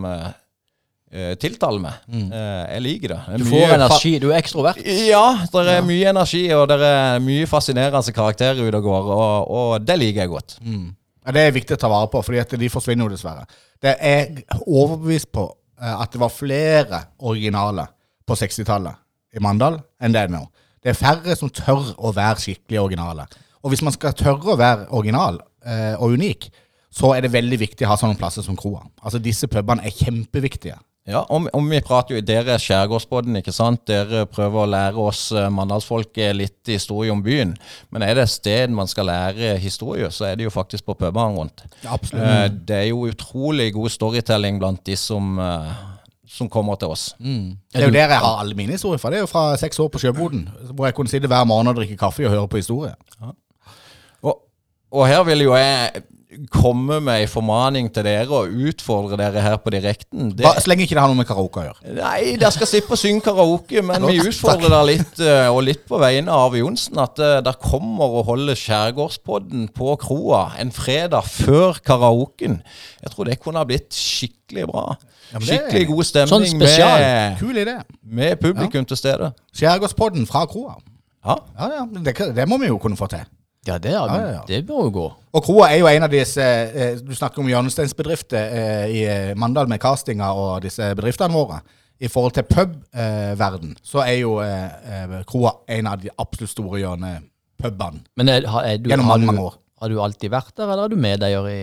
tiltaler meg. Eh, jeg liker det. det Du får energi. Du er ekstrovert. Ja, det er mye energi, og det er mye fascinerende karakterer ute og går, og, og det liker jeg godt. Ja, Det er viktig å ta vare på, fordi de forsvinner jo dessverre. Det er overbevist på eh, at det var flere originale på 60-tallet i Mandal enn det er nå. Det er færre som tør å være skikkelig originale. Og hvis man skal tørre å være original eh, og unik, så er det veldig viktig å ha sånne plasser som kroa. Altså Disse pubene er kjempeviktige. Ja, om, om vi prater jo, Dere er Skjærgårdsbåten, ikke sant? Dere prøver å lære oss mandalsfolket eh, litt historie om byen. Men er det et sted man skal lære historie, så er det jo faktisk på pubene rundt. absolutt. Eh, det er jo utrolig god storytelling blant de som, eh, som kommer til oss. Det er jo der jeg har alle mine historier fra. Det er jo fra seks år på Sjøboden, hvor jeg kunne sitte hver morgen og drikke kaffe og høre på historie. Og, og her vil jo jeg komme med en formaning til dere og utfordre dere her på direkten. Det, Bare, så lenge ikke det har noe med karaoke å gjøre. Nei, dere skal slippe å synge karaoke, men vi utfordrer dere litt, eh, og litt på vegne av Johnsen, at uh, dere kommer og holder Skjærgårdspodden på kroa en fredag før karaoken. Jeg tror det kunne ha blitt skikkelig bra. Ja, det- skikkelig god stemning Sånn med, Kul idé. med publikum til stede. Skjærgårdspodden fra kroa. Ja. Ja, ja, det, det må vi jo kunne få til. Ja, det, er, Ja, ja, det bør jo gå. Og Kroa er jo en av disse eh, Du snakker om hjørnesteinsbedrifter eh, i eh, Mandal med castinga og disse bedriftene våre. I forhold til pubverden, så er jo eh, eh, Kroa en av de absolutt store hjørnepubene. Men er, er du, Gjennom mange, mange år. har du alltid vært der, eller er du medeier i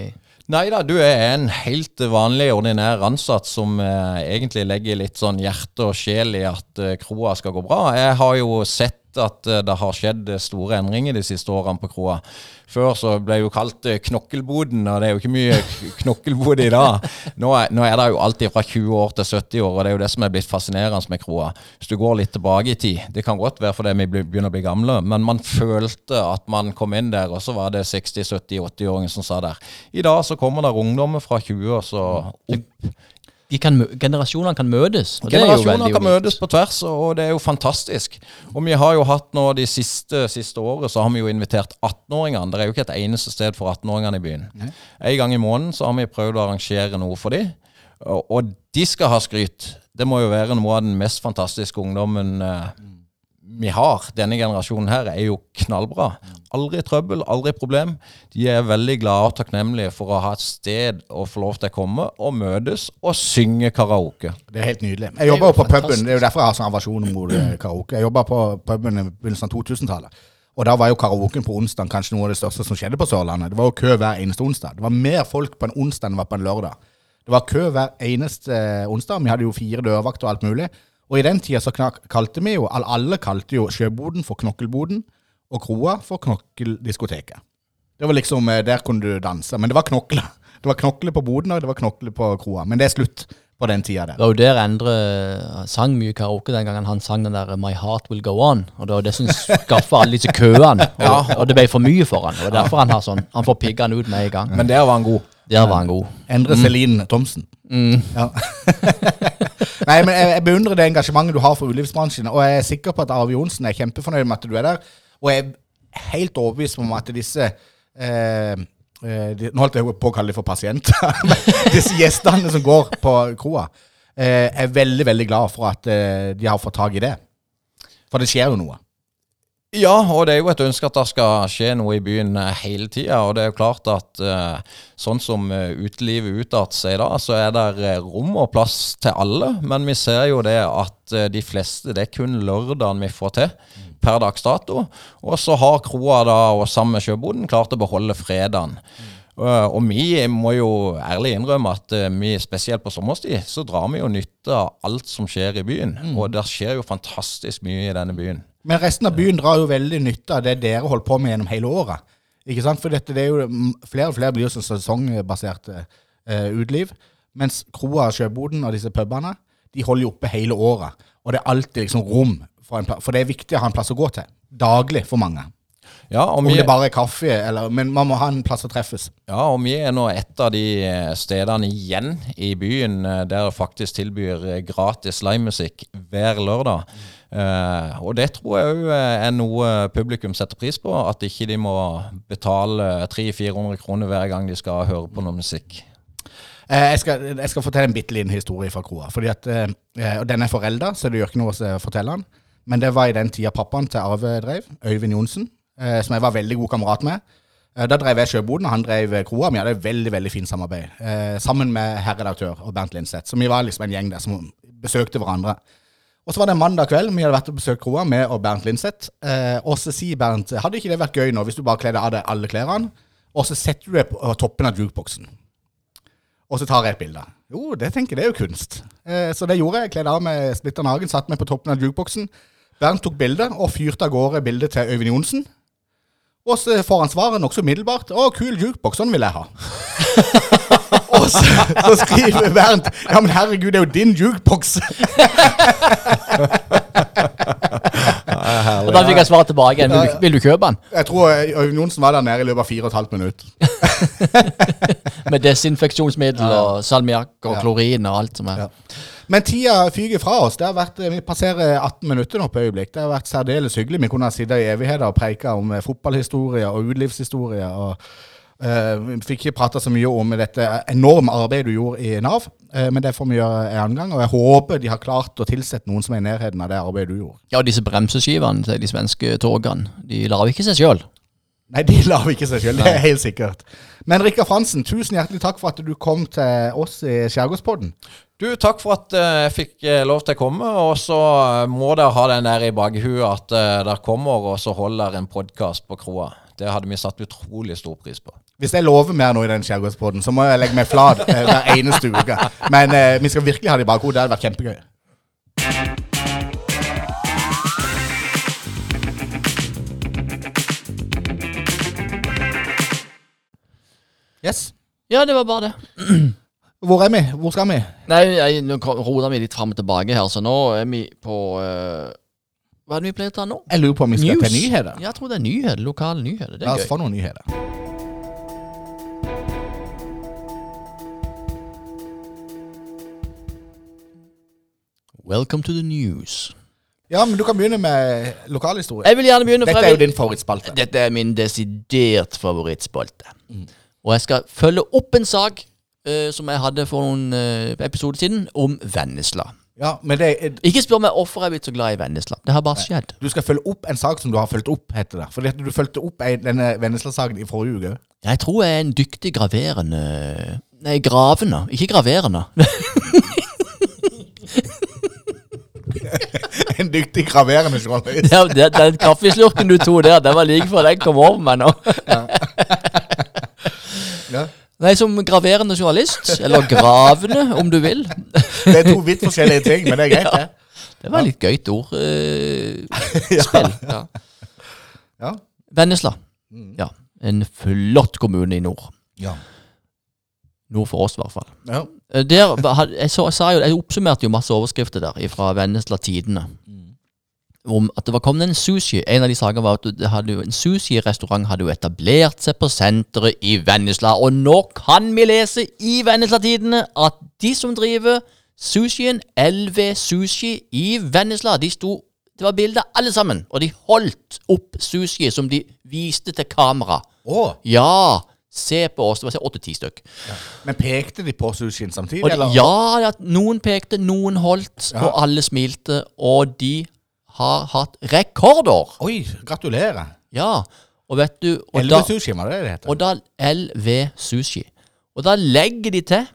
Nei da, du er en helt vanlig, ordinær ansatt som eh, egentlig legger litt sånn hjerte og sjel i at eh, kroa skal gå bra. Jeg har jo sett at eh, det har skjedd store endringer de siste årene på kroa. Før så ble det jo kalt eh, knokkelboden, og det er jo ikke mye knokkelbod i dag. Nå er, nå er det jo alltid fra 20 år til 70 år, og det er jo det som er blitt fascinerende med kroa. Hvis du går litt tilbake i tid, det kan godt være fordi vi begynner å bli gamle, men man følte at man kom inn der, og så var det 60-, 70-, 80-åringer som sa der. I dag så kommer det ungdommer fra 20 år så opp. De kan, Generasjonene kan møtes. Og det er jo kan unikt. møtes på tvers, og det er jo fantastisk. Og vi har jo hatt nå de siste, siste året, så har vi jo invitert 18-åringene. Det er jo ikke et eneste sted for 18-åringene i byen. En gang i måneden så har vi prøvd å arrangere noe for dem. Og, og de skal ha skryt. Det må jo være noe av den mest fantastiske ungdommen eh, vi har. Denne generasjonen her er jo knallbra. Aldri trøbbel, aldri problem. De er veldig glade og takknemlige for å ha et sted å få lov til å komme og møtes og synge karaoke. Det er helt nydelig. Jeg jobba jo på fantastisk. puben. Det er jo derfor jeg har sånn aversjon mot eh, karaoke. Jeg jobba på puben i begynnelsen av 2000-tallet. Og da var jo karaoken på onsdag kanskje noe av det største som skjedde på Sørlandet. Det var jo kø hver eneste onsdag. Det var mer folk på en onsdag enn det var på en lørdag. Det var kø hver eneste eh, onsdag. Vi hadde jo fire dørvakter og alt mulig. Og i den tida så knak- kalte vi jo, alle kalte jo Sjøboden for Knokkelboden, og Kroa for Knokkeldiskoteket. Det var liksom, eh, Der kunne du danse. Men det var knokler. [laughs] Det var knokler på Boden, og det var knokler på Kroa. Men det er slutt på den tida der. Det var jo der Endre eh, sang mye karaoke den gangen han sang den der 'My Heart Will Go On'. Og det var det som [laughs] skaffa alle disse køene. Og, og det ble for mye for han. Og er derfor han har sånn Han får piggene ut med en gang. Men der var han god. Der var han god. Endre Celine Thomsen. Ja. [laughs] Nei, men jeg, jeg beundrer det engasjementet du har for utelivsbransjen, og jeg er sikker på at Arve Johnsen er kjempefornøyd med at du er der. Og jeg er helt overbevist om at disse eh, eh, de, Nå holdt jeg på å kalle dem for pasienter. [laughs] disse gjestene som går på kroa, eh, er veldig, veldig glad for at eh, de har fått tak i det. For det skjer jo noe. Ja, og det er jo et ønske at det skal skje noe i byen eh, hele tida. Og det er jo klart at eh, sånn som eh, utelivet utarter seg da, så er det rom og plass til alle. Men vi ser jo det at de fleste, det er kun lørdagen vi får til per dags dato. Og så har kroa da, og sammen med sjøboden, klart å beholde fredagen. Og vi må jo ærlig innrømme at vi, spesielt på sommerstid, så drar vi jo nytte av alt som skjer i byen. Og det skjer jo fantastisk mye i denne byen. Men resten av byen drar jo veldig nytte av det dere holder på med gjennom hele året. Ikke sant? For dette, det er jo, mm, flere og flere blir jo sånn sesongbasert eh, uteliv. Mens kroa, sjøboden og disse pubene, de holder jo oppe hele året. Og det er alltid liksom rom for en plass. For det er viktig å ha en plass å gå til. Daglig for mange. Ja, om, Om det bare er kaffe, eller, men man må ha en plass å treffes. Ja, og vi er nå et av de eh, stedene igjen i byen eh, der faktisk tilbyr eh, gratis livemusikk hver lørdag. Eh, og det tror jeg òg er noe publikum setter pris på. At ikke de må betale 300-400 kroner hver gang de skal høre på noe musikk. Eh, jeg, skal, jeg skal fortelle en bitte liten historie fra kroa. Fordi at, eh, og Den er forelda, så det gjør ikke noe å fortelle den. Men det var i den tida pappaen til Arve drev, Øyvind Johnsen, som jeg var veldig god kamerat med. Da drev jeg sjøboden, og han drev kroa. Vi hadde et veldig veldig fint samarbeid. Sammen med herredaktør og Bernt Lindseth. Så vi var liksom en gjeng der som besøkte hverandre. Og så var det mandag kveld, vi hadde vært og besøkt kroa med og Bernt Lindseth. Eh, og så sier Bernt hadde ikke det vært gøy nå hvis du bare kledde av deg alle klærne, og så setter du deg på toppen av jukeboksen. Og så tar jeg et bilde. Jo, det tenker jeg, det er jo kunst. Eh, så det gjorde jeg. Kledde av meg splitter nagen, satte meg på toppen av jukeboksen. Bernt tok bilde og fyrte av gårde bildet til Øyvind Johnsen. Og så får han svaret nokså umiddelbart. 'Å, kul jukebox. sånn vil jeg ha'. [laughs] og så, så skriver Bernt 'Ja, men herregud, det er jo din jukeboks'. [laughs] Og da fikk jeg svaret tilbake igjen. Vil du, vil du kjøpe den? Jeg tror Øyvind Johnsen var der nede i løpet av fire og et halvt minutt. [laughs] Med desinfeksjonsmiddel og salmiakk og Ja. klorin og alt som er. Men tida fyker fra oss. Det har vært, Vi passerer 18 minutter nå på øyeblikk. Det har vært særdeles hyggelig. Vi kunne ha sittet i evigheter og preika om eh, fotballhistorie og utelivshistorie. uh, Vi fikk ikke prata så mye om dette enorme arbeidet du gjorde i Nav, uh, men det får vi gjøre en annen gang. Og jeg håper de har klart å tilsette noen som er i nærheten av det arbeidet du gjorde. Ja, disse bremseskivene til de svenske togene, de lar ikke seg sjøl. Nei, de lar ikke seg sjøl, det er helt sikkert. Men Rikard Fransen, tusen hjertelig takk for at du kom til oss i Skjærgårdspodden. Du, takk for at eh, jeg fikk eh, lov til å komme. Og så eh, må dere ha den der i bakhuet at uh, dere kommer og så holder en podkast på kroa. Det hadde vi satt utrolig stor pris på. Hvis jeg lover mer nå i den skjærgårdspoden, så må jeg legge meg flat eh, hver eneste uke. Men eh, vi skal virkelig ha det i bakhodet. Det hadde vært kjempegøy. Yes. Ja, det var bare det. [clears throat] Hvor er vi? Hvor skal vi? Nei, jeg, nå roter vi litt fram og tilbake her, så nå er vi på uh, Hva er det vi pleier å ta nå? Jeg lurer på om vi skal News. til nyheter. Ja, jeg tror det er nyheter. Lokale nyheter. Det er La er oss gøy. få noen nyheter. Welcome to the news. Ja, men du kan begynne med lokalhistorie. Jeg vil gjerne begynne Dette er jo din favorittspalte. Dette er min desidert favorittspalte. Og jeg skal følge opp en sak eh, som jeg hadde for noen uh, episoder siden, om Vennesla. Ja, men det er, Ikke spør meg hvorfor jeg er blitt så glad i Vennesla. Det har bare skjedd. du skal følge opp en sak som du har fulgt opp, heter det. Fordi at du fulgte opp denne Vennesla-saken i forrige uke. Jeg tror jeg er en dyktig graverende Nei, gravende. Ikke graverende. [laughs] En dyktig graverende journalist. Ja, det- Den kaffeslurken du tok der, den var like før den kom over meg nå. Ja. Nei, som graverende journalist. Eller gravende, om du vil. Det er to vidt forskjellige ting, men det er greit, det. Det var litt gøyt ordspill. Eh. [laughs] Ja. Ja. Vennesla. Ja. En flott kommune i nord. Ja. Nord for oss, i hvert fall. ja. Eh, Der, jeg, så, jeg, sa jo, jeg oppsummerte jo masse overskrifter der fra Vennesla Tidene. Om at det var kommet en sushi. En av de sakene var at det hadde jo, en sushi-restaurant hadde jo etablert seg på senteret i Vennesla. Og nå kan vi lese i Vennesla Tidene at de som driver sushien, LV Sushi i Vennesla, de sto Det var bilder alle sammen, og de holdt opp sushi som de viste til kamera. Oh. Ja, se på oss. Det var åtte-ti stykk. men pekte de på sushien samtidig, de, ja, at noen pekte, noen holdt, og alle smilte. Og de har hatt rekordår. Oi, gratulerer. Ja, og vet du og LV da, sushi, var er det det heter? og da LV Sushi. Og da legger de til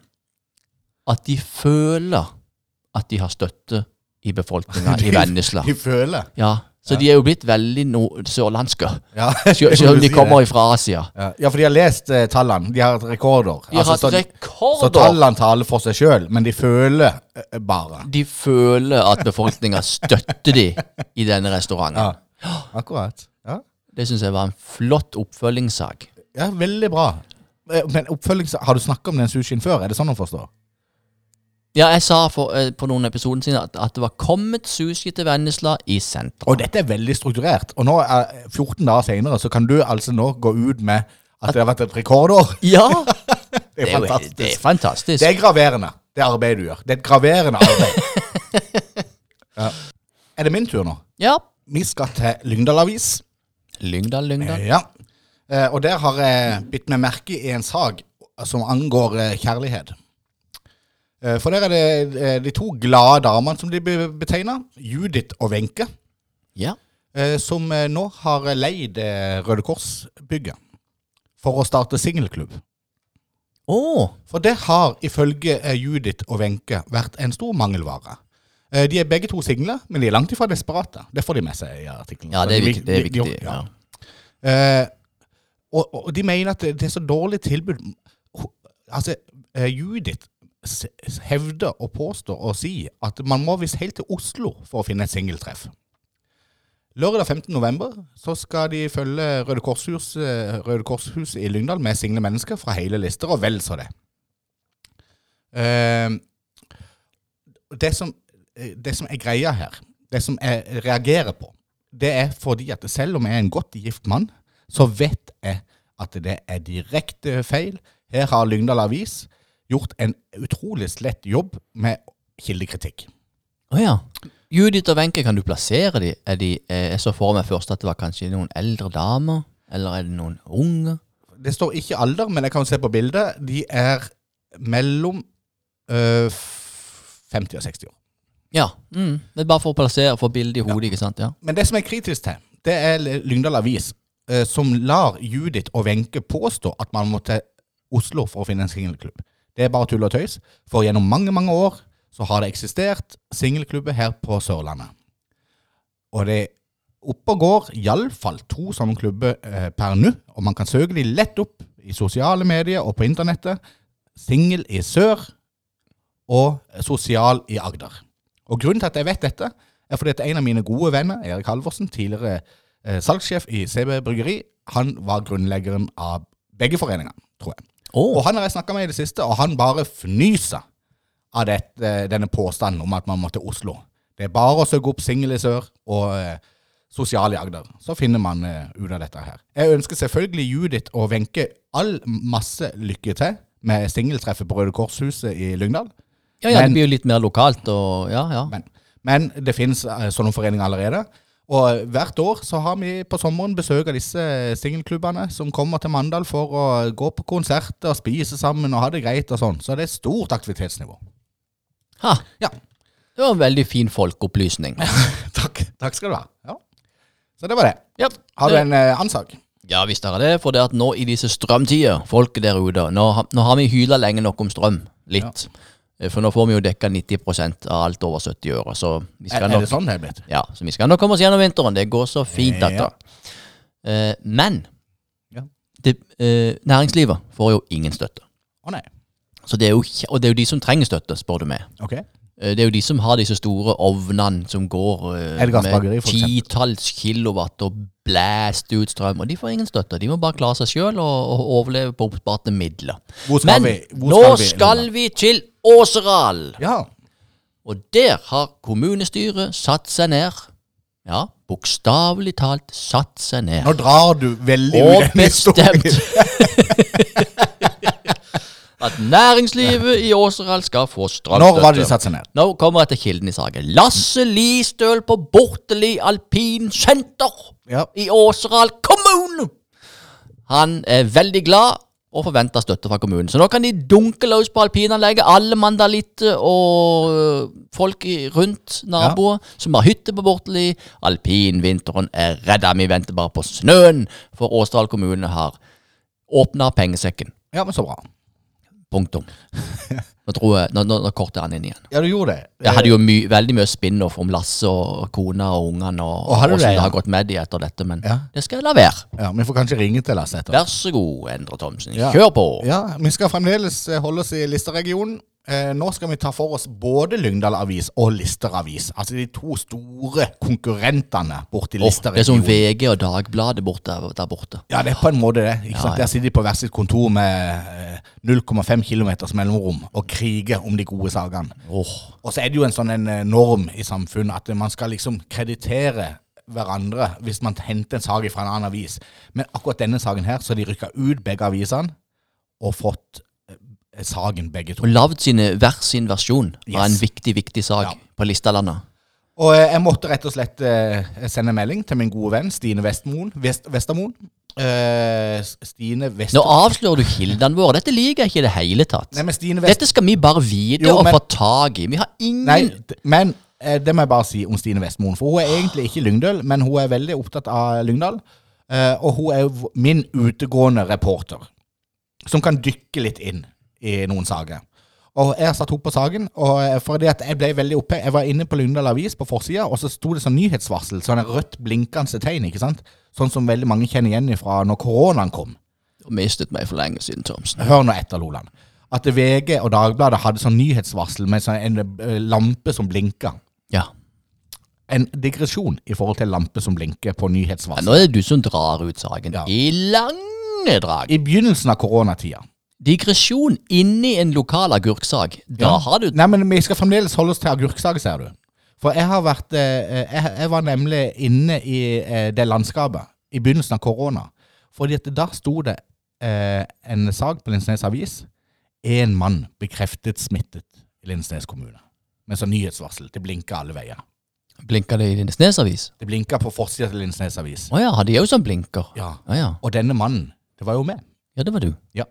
at de føler at de har støtte i befolkninga [laughs] i Vennesla. De føler. Ja, så de er jo blitt veldig no sørlandske. Ja, [laughs] Selv om de kommer fra Asia. ja. ja, for de har lest eh, tallene. De har hatt rekorder. De har hatt så, så tallene taler for seg sjøl, men de føler eh, bare. De føler at befolkninga støtter de i denne restauranten. Ja, akkurat. Ja, Det syns jeg var en flott oppfølgingssak. ja veldig bra. Eh, Men oppfølgings... Har du snakka om den sushien før? Er det sånn å forstå? Ja, jeg sa for, eh, på noen episoder siden at, at det var kommet sushi til Vennesla i sentrum. Og dette er veldig strukturert. Og nå, er 14 dager senere, så kan du altså nå gå ut med at det har vært et rekordår. [laughs] Ja! [laughs] Det er er, jo, fantastisk. det er fantastisk. Det er graverende, det arbeidet du gjør. Det er et graverende arbeid. [laughs] ja. Er det min tur nå? Ja. Vi skal til Lyngdal Avis. Lyngdal, Lyngdal. Ja. Eh, og der har jeg bitt meg merke i en sak som angår eh, kjærlighet. Eh, for der er det eh, de to glade damene som de betegner, Judith og Wenche, Ja. eh, som nå har leid Røde Kors-bygget for å starte singelklubb. Oh. For det har ifølge Judith og Wenche vært en stor mangelvare. De er begge to single, men de er langt ifra desperate. Det får de med seg i artikkelen. ja, det er viktig. Det er viktig. ja. Ja. Og, og de mener at det er så dårlig tilbud. Altså, Judith hevder og påstår og sier at man må visst helt til Oslo for å finne et singeltreff. Lørdag 15. november så skal de følge Røde Korshus, eh, Røde Korshuset i Lyngdal med single mennesker fra hele lister, og vel så det. Eh, det, som, eh, det som er greia her, det som jeg reagerer på, det er fordi at selv om jeg er en godt gift mann, så vet jeg at det er direkte feil. Her har Lyngdal Avis gjort en utrolig slett jobb med kildekritikk. Å ja. Judith og Wenche, kan du plassere dem? Er de eh, Jeg så for meg først at det var kanskje noen eldre damer. Eller er det noen unge? Det står ikke alder, men jeg kan se på bildet. De er mellom øh, 50 og 60 år. Ja. Mm. Det er bare for å plassere, få bildet i hodet, ikke sant? Ja. Men det som er kritisk til, det er Lyngdal Avis, øh, som lar Judith og Wenche påstå at man må til Oslo for å finne en singelklubb. Det er bare tull og tøys, for gjennom mange, mange år så har det eksistert singelklubber her på Sørlandet. Og det er oppe og går iallfall to sånne klubber eh, per nå, og man kan søke de lett opp i sosiale medier og på internettet. Singel i sør og sosial i Agder. Og grunnen til at jeg vet dette, er fordi at en av mine gode venner, Erik Halvorsen, tidligere eh, salgssjef i CB Bryggeri, han var grunnleggeren av begge foreningene, tror jeg. Å, Og han har jeg snakka med i det siste, og han bare fnyser av dette, denne påstanden om at man må til Oslo. Det er bare å søke opp singel i sør og eh, sosial i Agder. Så finner man eh, ut av dette her. Jeg ønsker selvfølgelig Judith og Wenche all masse lykke til med singeltreffet på Røde Korshuset i Lyngdal. ja, ja, men- det blir jo litt mer lokalt og Ja, ja. Men, men det finnes eh, sånne foreninger allerede. Og hvert år så har vi på sommeren besøk av disse singelklubbene som kommer til Mandal for å gå på konserter, spise sammen og ha det greit og sånn. Så det er stort aktivitetsnivå. Ha. Ja. Det var en veldig fin folkeopplysning. [laughs] Takk, takk skal du ha. Ja. Så det var det. Ja, Har du en eh, annen sak? Ja, visst er det. For det at nå i disse strømtider, folket der ute Nå, har- nå har vi hyla lenge nok om strøm. Litt. Eh, For nå får vi jo dekka 90% av alt over 70 øre. Så vi Er, skal er nok det sånn det er blitt? Ja, så vi skal nok komme oss gjennom vinteren. Det går så fint, Ja. dette. Eh, men Ja. det, eh, næringslivet får jo ingen støtte. Å nei. Så det er jo, og det er jo de som trenger støtte, spør du meg. Ok. Eh, Det er jo de som har disse store ovnene som går med Edgars bakeri, titalls kilowatt og blæster ut strøm. Og de får ingen støtte. De må bare klare seg sjøl og, og overleve på oppsparte midler. Skal Men vi? Hvor nå vi? skal vi til Åseral! Ja. Og der har kommunestyret satt seg ned. Ja, bokstavelig talt satt seg ned. Nå drar du veldig Og ut den historien. bestemt [laughs] at næringslivet i Åseral skal få strømstøtte. Når var det de satte seg ned? Nå kommer etter kilden i saken. Lasse Listøl på Borteli alpinsenter Ja. i Åseral kommune. Han er veldig glad og forventer støtte fra kommunen. Så nå kan de dunke løs på alpinanlegget, alle mandalitter og øh, folk rundt naboer som har hytte på Borteli. Alpinvinteren er redda, vi venter bare på snøen, for Åsdal kommune har åpna pengesekken. Ja, men så bra. Punktum. Nå tror jeg, nå, nå, nå korter han inn igjen. Ja, du gjorde det. Jeg hadde jo my, veldig mye spin-off om Lasse og kona og ungene og, Og hvordan det, ja? har gått med de etter dette, men Ja. det skal jeg la være. Ja, Vi får kanskje ringe til Lasse etter. Vær så god, Endre Thomsen. Ja. Kjør på. Ja, Vi skal fremdeles holde oss i Listerregionen. Eh, nå skal vi ta for oss både Lyngdal Avis og Lister Avis. Altså de to store konkurrentene borti Åh, det er som VG og Dagbladet borte, der borte. Ja, det er på en måte det. Ikke Ja, sant? Der sitter de på hvert sitt kontor med eh, 0,5 km mellomrom og kriger om de gode sakene. Oh. Og så er det jo en sånn en eh, norm i samfunnet at man skal liksom kreditere hverandre hvis man henter en sak fra en annen avis. Men akkurat denne saken her, så har de rykka ut begge avisene og fått saken begge to. Og lagd hver sin versjon av en viktig, viktig sak Ja. på Listalandet. Og eh, jeg måtte rett og slett eh, sende melding til min gode venn Stine Vestmoen, Vest, Vestermoen. Eh, Stine Nå Vester... avslører du kildene våre. Dette liker jeg ikke i det hele tatt. Nei, men Stine Vest... Dette skal vi bare vite Jo, og men- få tak i. Vi har ingen Nei, men det må jeg bare si om Stine Vestmoen. For hun er egentlig ikke Lyngdøl, men hun er veldig opptatt av Lyngdal. Eh, og hun er min utegående reporter, som kan dykke litt inn i noen saker. Og jeg har satt opp på saken, og eh, fordi at jeg ble veldig oppe Jeg var inne på Lyngdal Avis på forsida, og så sto det sånn nyhetsvarsel, sånn en rødt blinkende tegn, ikke sant? Sånn som veldig mange kjenner igjen fra når koronaen kom. Du mistet meg for lenge siden, Thomsen. Hør nå etter, Loland. At VG og Dagbladet hadde sånn nyhetsvarsel med sånn en eh, lampe som blinka. Ja. En digresjon i forhold til lampe som blinker på ja. nyhetsvarsel. Nå er det du som drar ut saken. Ja. I lange drag. I begynnelsen av koronatida Digresjon inni en lokal agurksak. Da Ja. har du Nei, men vi skal fremdeles holde oss til agurksaker, ser du. For jeg har vært eh, jeg, jeg var nemlig inne i eh, det landskapet i begynnelsen av korona. Fordi at da sto det eh, en sak på Lindesnes Avis. Én mann bekreftet smittet i Lindesnes kommune. Med sånn nyhetsvarsel. Det blinka alle veier. Blinka det i Lindesnes avis? Det blinka på forsida til Lindesnes Avis. Å ja, hadde er jo sånn blinker. Ja. Ja, ja. Og denne mannen, det var jo meg. ja, det var du. Ja.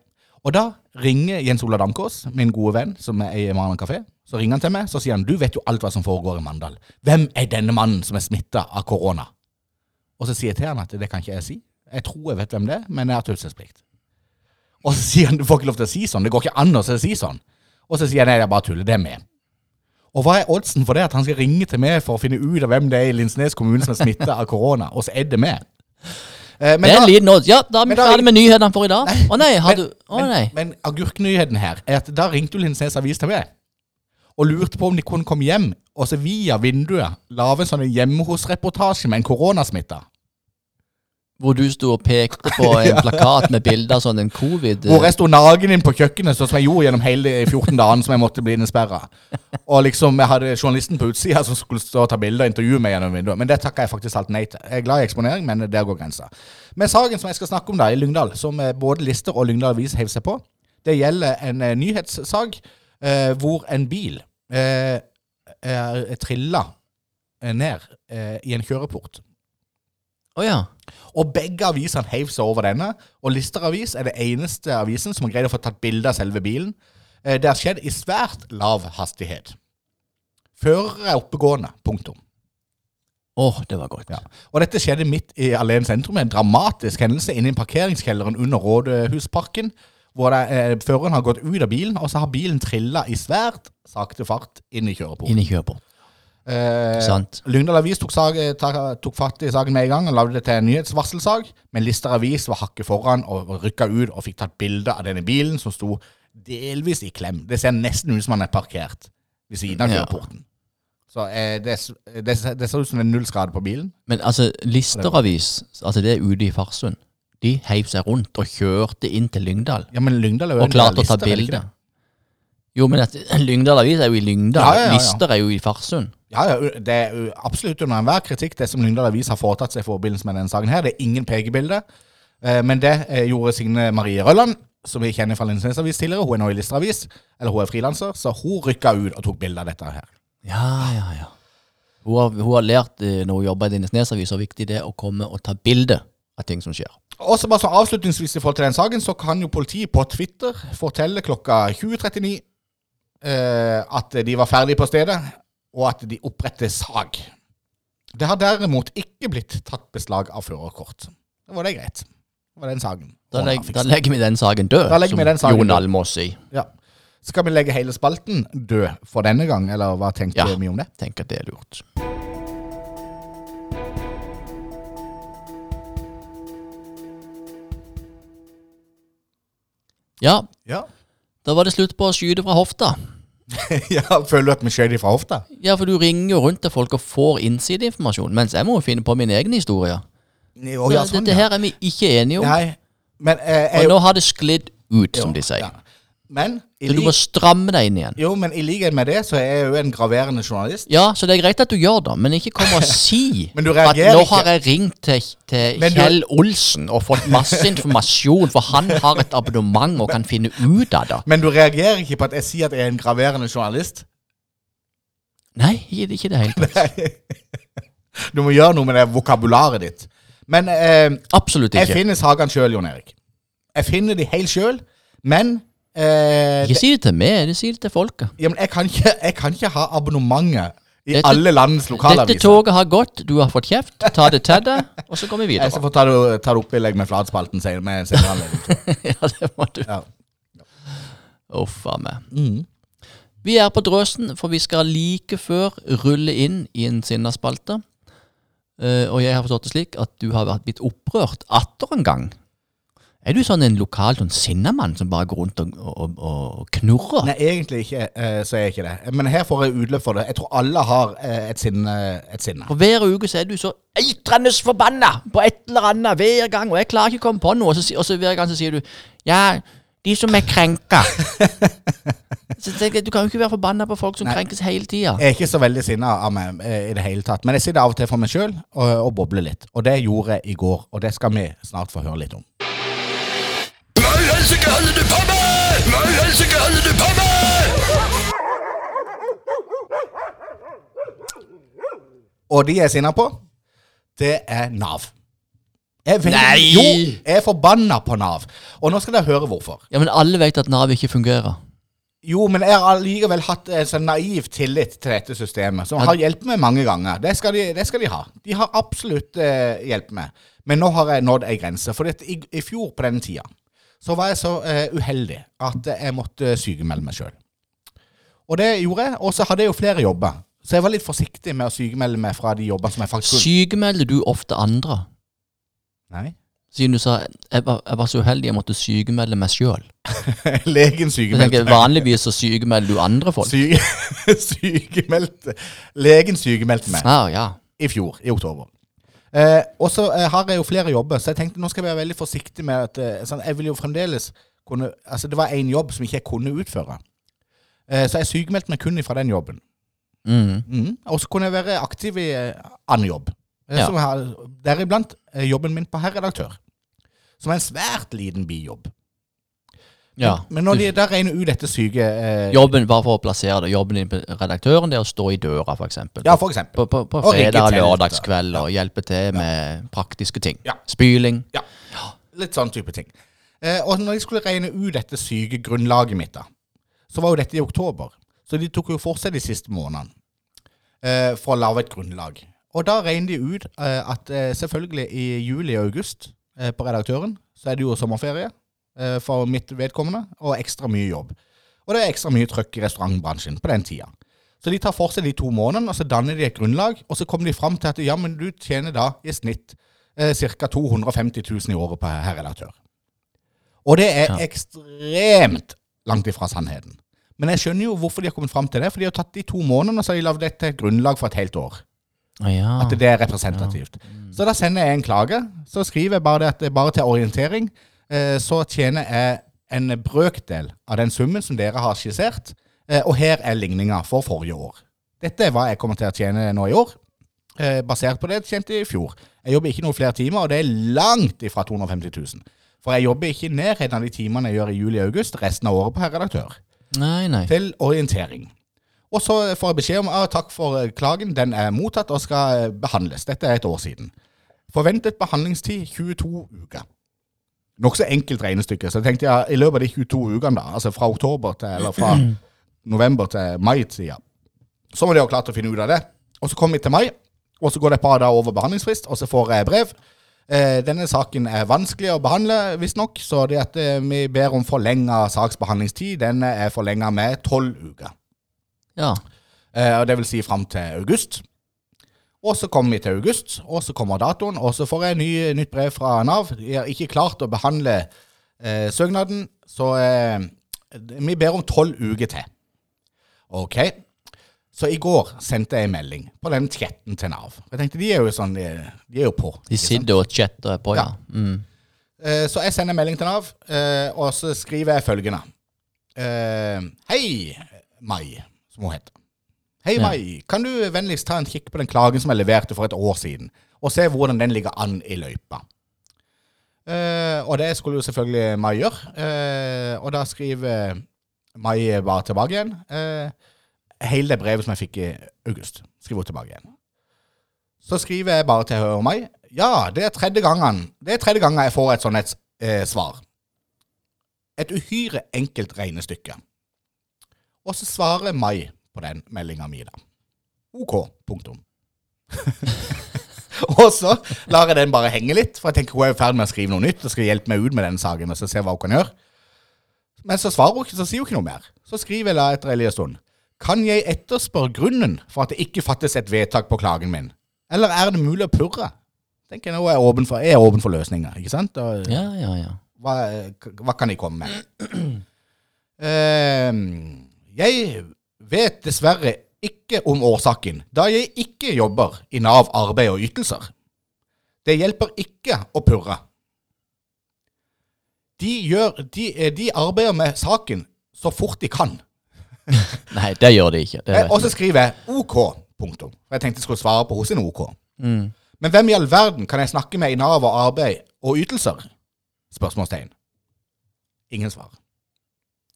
Og da ringer Jens Ola Damkås, min gode venn, som er i Maran kafé. Så ringer han til meg, så sier han du vet jo alt hva som foregår i Mandal. Hvem er denne mannen som er smitta av korona? Og så sier jeg til han at det kan ikke jeg si. Jeg tror jeg vet hvem det er, men jeg har taushetsplikt. Og så sier han du får ikke lov til å si sånn. Det går ikke an å si sånn. Og så sier jeg nei, jeg bare tuller. Det er meg. Og hva er oddsen for det at han skal ringe til meg for å finne ut av hvem det er i Linsnes kommune som er smitta av korona, og så er det meg? Eh, men det er en liten. Ja, da er vi ferdig med nyhetene for i dag. Å nei, har men, du Å men, nei. men agurknyheten her er at da ringte jo Lindesnes Avis til meg og lurte på om de kunne komme hjem og så via vinduet lage en sånn hjemme hos-reportasje med en koronasmitta. Hvor du sto og pekte på en [laughs] plakat med bilder sånn en covid Hvor jeg sto nagen inn på kjøkkenet, sånn som jeg gjorde gjennom hele de 14 dagene som jeg måtte bli innesperra. Og liksom, jeg hadde journalisten på utsida som skulle stå og ta bilder og intervjue meg gjennom vinduet. Men det takka jeg faktisk alt nei til. Jeg er glad i eksponering, men der går grensa. Men saken som jeg skal snakke om da, i Lyngdal, som eh, både Lister og Lyngdal Avis heiv seg på, det gjelder en eh, nyhetssak eh, hvor en bil eh, er, er trilla eh, ned eh, i en kjøreport. Å ja. Og begge avisene heiv seg over denne, og Lister Avis er det eneste avisen som har greid å få tatt bilde av selve bilen. Eh, Det har skjedd i svært lav hastighet. Fører er oppegående. Punktum. Å, det var godt. Ja. Og dette skjedde midt i Alén sentrum, en dramatisk hendelse inne i parkeringskjelleren under Rådhusparken, hvor det, eh, føreren har gått ut av bilen, og så har bilen trilla i svært sakte fart inn i kjøreporten. Inn i kjøport. Eh. Lyngdal Avis tok, sag, tok fatt i saken med en gang og lagde det til en nyhetsvarselsak. Men Lister Avis var hakket foran og, rykka ut og fikk tatt bilde av denne bilen som sto delvis i klem. Det ser nesten ut som han er parkert ved siden av Ja. kjøreporten. Så eh, det, det, det ser ut som det er null skade på bilen. Men altså, Listeravis, altså det er ute i Farsund, de heiv seg rundt og kjørte inn til Lyngdal. Ja, men Lyngdal er jo Og klarte å ta Lister, bilde. Jo, men at Lyngdal Avis er jo i Lyngdal. Ja, ja, ja, ja. Lister er jo i Farsund. Ja, ja, det er absolutt under enhver kritikk det som Lyngdal Avis har foretatt seg i forbindelse med denne saken her. Det er ingen pekebilde. Eh, Men det eh, gjorde Signe Marie Rølland, som vi kjenner fra Lindesnes Avis tidligere. Hun er nå i Lister Avis, eller hun er frilanser, så hun rykka ut og tok bilde av dette her. Ja, ja, ja. Hun har, hun har lært eh, når hun jobber i Lindesnes Avis, hvor viktig det er å komme og ta bilde av ting som skjer. Og så bare så avslutningsvis i forhold til den saken, så kan jo politiet på Twitter fortelle klokka 20.39 eh, at de var ferdige på stedet, og at de oppretter sag. Det har derimot ikke blitt tatt beslag av førerkort. Da var det greit. Det var den saken. Da, fikset. da legger vi den saken død, Da legger den som saken Jon Almaas sier. Ja. Skal vi legge hele spalten død for denne gang, eller hva tenker Ja. du mye om det? Tenker at det er lurt. Ja, Ja. da var det slutt på å skyte fra hofta. [laughs] ja føler du at vi skjøt ifra hofta? Ja, for du ringer jo rundt til folk og får innsideinformasjon, mens jeg må jo finne på min egen historie. Jo, ja, Så ja. Dette her er vi ikke enige om, Nei, men eh, og nå har det sklidd ut, som de sier. Ja. Men Så du må stramme deg inn igjen. jo, men i likhet med det, så er jeg jo en graverende journalist. Ja, så det er greit at du gjør det, men ikke kom og [laughs] si Men du at nå ikke. har jeg ringt til, til du- Kjell Olsen og fått masse informasjon, for han har et abonnement og kan finne ut av det. Men du reagerer ikke på at jeg sier at jeg er en graverende journalist? Nei, ikke i det hele tatt. [laughs] Du må gjøre noe med det vokabularet ditt. Men eh, Absolutt jeg finner sagene sjøl, Jon Erik. Jeg finner de helt sjøl, men eh, Ikke si det til meg, si det til folket. ja, men jeg, kan ikke, jeg kan ikke ha abonnementet i Dette- alle landets lokalaviser. Dette toget har gått, du har fått kjeft, ta det til deg, [laughs] og så går vi videre. Jeg skal få ta det, ta det opp i legg med flatspalten senere. Med senere [laughs] anledning. Ja, det må du. Ja. Uff a meg. Mm. Vi er på drøsen, for vi skal like før rulle inn i en sinnaspalte. Uh, og jeg har forstått det slik at du har vært blitt opprørt atter en gang. Er du sånn en lokal sånn sinnemann som bare går rundt og, og, og knurrer? Nei, egentlig ikke, eh, så er jeg ikke det. Men her får jeg utløp for det. Jeg tror alle har eh, et sinne. Et sinne. For hver uke så er du så eitrende forbanna på et eller annet hver gang, og jeg klarer ikke å komme på noe. Og så, og så hver gang så sier du Ja, de som er krenka. [laughs] Du kan jo ikke være forbanna på folk som Nei. krenkes hele tida. Jeg er ikke så veldig sinna av meg eh, i det hele tatt. Men jeg sitter av og til for meg sjøl og, og bobler litt. Og det gjorde jeg i går, og det skal vi snart få høre litt om. Helsike holder du på med? Hva i helsike holder du på med? Og de jeg er sinna på, det er Nav. Jeg vet, Nei! Jo, jeg er forbanna på Nav. Og nå skal dere høre hvorfor. Ja, men alle vet at Nav ikke fungerer. Jo, men jeg har allikevel hatt en sånn naiv tillit til dette systemet, som har hjulpet meg mange ganger. Det skal de, det skal de ha. De har absolutt eh, hjulpet meg. Men nå har jeg nådd ei grense. For dette, i, i fjor på denne tida så var jeg så eh, uheldig at jeg måtte sykemelde meg sjøl. Og det gjorde jeg. Og så hadde jeg jo flere jobber. Så jeg var litt forsiktig med å sykemelde meg fra de jobber som jeg faktisk. Sykemelder du ofte andre? Nei. Siden du sa jeg var, jeg var så uheldig jeg måtte sykemelde meg sjøl. [laughs] Legen sykemeldte meg. Vanligvis så sykemelder du andre folk. Syke, [laughs] sykemeldte Legen sykemeldte meg. Ja, ja. i fjor, i oktober. Eh, og så eh, har jeg jo flere jobber, så jeg tenkte nå skal jeg være veldig forsiktig med at eh, sånn, Jeg vil jo fremdeles kunne Altså, det var én jobb som ikke jeg kunne utføre. Eh, så jeg sykemeldte meg kun fra den jobben. Mm. Mm. Og så kunne jeg være aktiv i eh, annen jobb. Ja. deriblant jobben min på herredaktør. Som er en svært liten bijobb. Ja. Men når de da regner ut dette syke eh, Jobben, bare for å plassere det, jobben din på redaktøren det er å stå i døra, eksempel. Ja, for eksempel. På, på, på fredag og telt, lørdagskveld og hjelpe til med praktiske ting. Ja. Spyling. Ja, litt sånn type ting. Eh, og når de skulle regne ut dette syke grunnlaget mitt, da, så var jo dette i oktober. Så de tok jo for seg de siste månedene eh, for å lage et grunnlag. Og da regner de ut eh, at eh, selvfølgelig i juli og august eh, på redaktøren, så er det jo sommerferie for mitt vedkommende, og ekstra mye jobb. Og det er ekstra mye trøkk i restaurantbransjen på den tida. Så de tar for seg de to månedene, og så danner de et grunnlag, og så kommer de fram til at ja, men du tjener da i snitt eh, ca. 250 000 i året på herredaktør. Og det er Ja. ekstremt langt ifra sannheten. Men jeg skjønner jo hvorfor de har kommet fram til det, for de har tatt de to månedene og så har de lagd det til et grunnlag for et helt år. Ja. At det er representativt. Så da sender jeg en klage. Så skriver jeg bare det at det er bare til orientering eh, så tjener jeg en brøkdel av den summen som dere har skissert, eh, og her er ligninga for forrige år. Dette er hva jeg kommer til å tjene nå i år, eh, basert på det jeg tjente i fjor. Jeg jobber ikke noen flere timer, og det er langt ifra 250 000. For jeg jobber ikke i nærheten av de timene jeg gjør i juli og august resten av året på herredaktør Nei, nei. til orientering. Og så får jeg beskjed om at takk for eh, klagen, den er mottatt og skal eh, behandles. Dette er et år siden. Forventet behandlingstid 22 uker. Nokså enkelt regnestykke. Så jeg tenkte ja, i løpet av de 22 ukene, da, altså fra oktober til, eller fra [clears throat] november til mai-tida, så må de ha klart å finne ut av det. Og så kommer vi til mai, og så går det et par dager over behandlingsfrist, og så får jeg brev. Eh, denne saken er vanskelig å behandle, visstnok, så det at eh, vi ber om forlenga saksbehandlingstid. Den er forlenga med tolv uker. Ja. Eh, og det vil si fram til august. Og så kommer vi til august, og så kommer datoen, og så får jeg ny, nytt brev fra Nav. De har ikke klart å behandle eh, søknaden, så eh, vi ber om tolv uker til. Ok. Så i går sendte jeg en melding på den chatten til Nav. Jeg tenkte, De er jo sånn, de, de er jo på. De sitter og chatter på, ja. Ja. Mm. Eh, Så jeg sender en melding til Nav, eh, og så skriver jeg følgende. Eh, Hei, Mai, som hun heter. Hei. Mai. Kan du vennligst ta en kikk på den klagen som jeg leverte for et år siden, og se hvordan den ligger an i løypa? Eh, og det skulle jo selvfølgelig Mai gjøre, eh, og da skriver Mai bare tilbake igjen. Eh, hele det brevet som jeg fikk i august, skriver hun tilbake igjen. Så skriver jeg bare til henne og Mai. Ja, det er tredje gangen Det er tredje gangen jeg får et sånt et, eh, svar. Et uhyre enkelt regnestykke. Og så svarer Mai på den meldinga mi, da. OK. Punktum. [laughs] og så lar jeg den bare henge litt, for jeg tenker hun er i ferd med å skrive noe nytt og skal hjelpe meg ut med den saken og så se hva hun kan gjøre. Men så svarer hun ikke, så sier hun ikke noe mer. Så skriver jeg da etter en liten stund. Kan jeg etterspørre grunnen for at det ikke fattes et vedtak på klagen min? Eller er det mulig å purre? Tenker jeg nå er åpen for, er åpen for løsninger, ikke sant? Og, Ja, ja, ja. hva, hva kan de komme med? Uh, [clears throat] jeg vet dessverre ikke om årsaken, da jeg ikke jobber i Nav arbeid og ytelser. Det hjelper ikke å purre. De, gjør, de, eh, de arbeider med saken så fort de kan. [laughs] Nei, det gjør de ikke. Eh, Og så skriver jeg OK. Punktum. Jeg tenkte jeg skulle svare på hos en OK. Mm. Men hvem i all verden kan jeg snakke med i Nav og arbeid og ytelser? Spørsmålstegn. Ingen svar.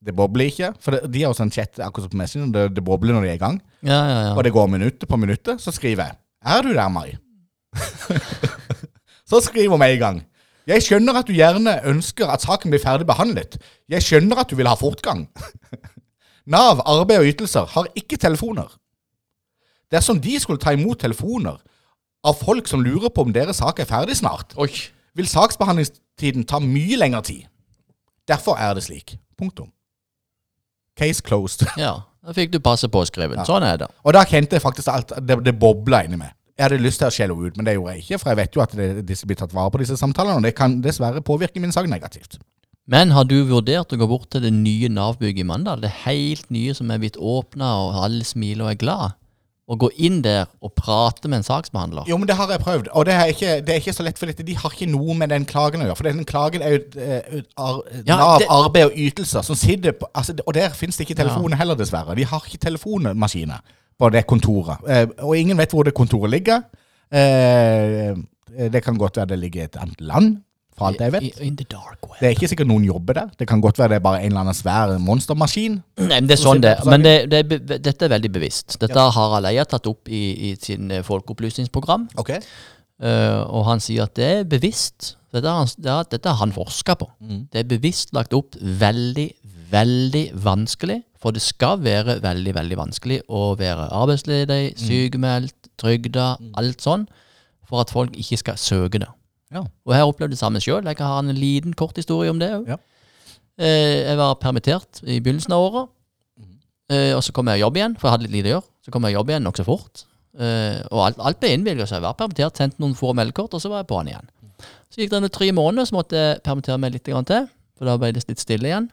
Det bobler ikke, for det, de har jo sånn chat akkurat som på Messenger, det, det bobler når de er i gang. Ja, ja, ja. Og det går minutter på minutter, så skriver jeg Er du der, Mai? [laughs] så skriver hun i en gang. Jeg skjønner at du gjerne ønsker at saken blir ferdig behandlet. Jeg skjønner at du vil ha fortgang. [laughs] Nav, arbeid og ytelser har ikke telefoner. Dersom de skulle ta imot telefoner av folk som lurer på om deres sak er ferdig snart, Oi. vil saksbehandlingstiden ta mye lengre tid. Derfor er det slik. Punktum. Case closed. Ja, da fikk du passe påskrevet. Ja. Sånn er det. Og da kjente jeg faktisk alt det, det bobla inni meg. Jeg hadde lyst til å skjelle ut, men det gjorde jeg ikke, for jeg vet jo at det, disse blir tatt vare på, disse samtalene, og det kan dessverre påvirke min sak negativt. Men har du vurdert å gå bort til det nye Nav-bygget i Mandal? Det helt nye som er blitt åpna, og alle smiler og er glad? Og gå inn der og prate med en saksbehandler? Jo, men det har jeg prøvd, og det er ikke, det er ikke så lett, for dette. de har ikke noe med den klagen å gjøre. For den klagen er jo eh, ar, Ja, Nav, arbeid og ytelser som sitter på altså, Og der finnes det ikke telefoner heller, dessverre. De har ikke telefonmaskiner på det kontoret. Eh, og ingen vet hvor det kontoret ligger. Eh, det kan godt være det ligger i et annet land, for alt jeg vet. In the dark web. Det er ikke sikkert noen jobber der. Det kan godt være det er bare en eller annen svær monstermaskin. Nei, men det er sånn det Men det, det, dette er veldig bevisst. Dette har Harald Eia tatt opp i, i sin eh, folkeopplysningsprogram. Okay. Uh, og han sier at det er bevisst. Dette har han, dette har han forska på. Det er bevisst lagt opp veldig, veldig vanskelig. For det skal være veldig, veldig vanskelig å være arbeidsledig, sykemeldt, trygda, alt sånn. For at folk ikke skal søke det. Ja. Og jeg har opplevd det samme sjøl. Jeg har en liten kort historie om det òg. Ja. Jeg var permittert i begynnelsen av året. Eh, og så kom jeg i jobb igjen, for jeg hadde litt lite å gjøre. Så kom jeg i jobb igjen nokså fort. Eh, og alt, alt ble innvilget, så jeg var permittert, sendte noen få meldekort, og så var jeg på'n igjen. Så gikk det under tre måneder, så måtte jeg permittere meg litt grann til, for da ble det litt stille igjen.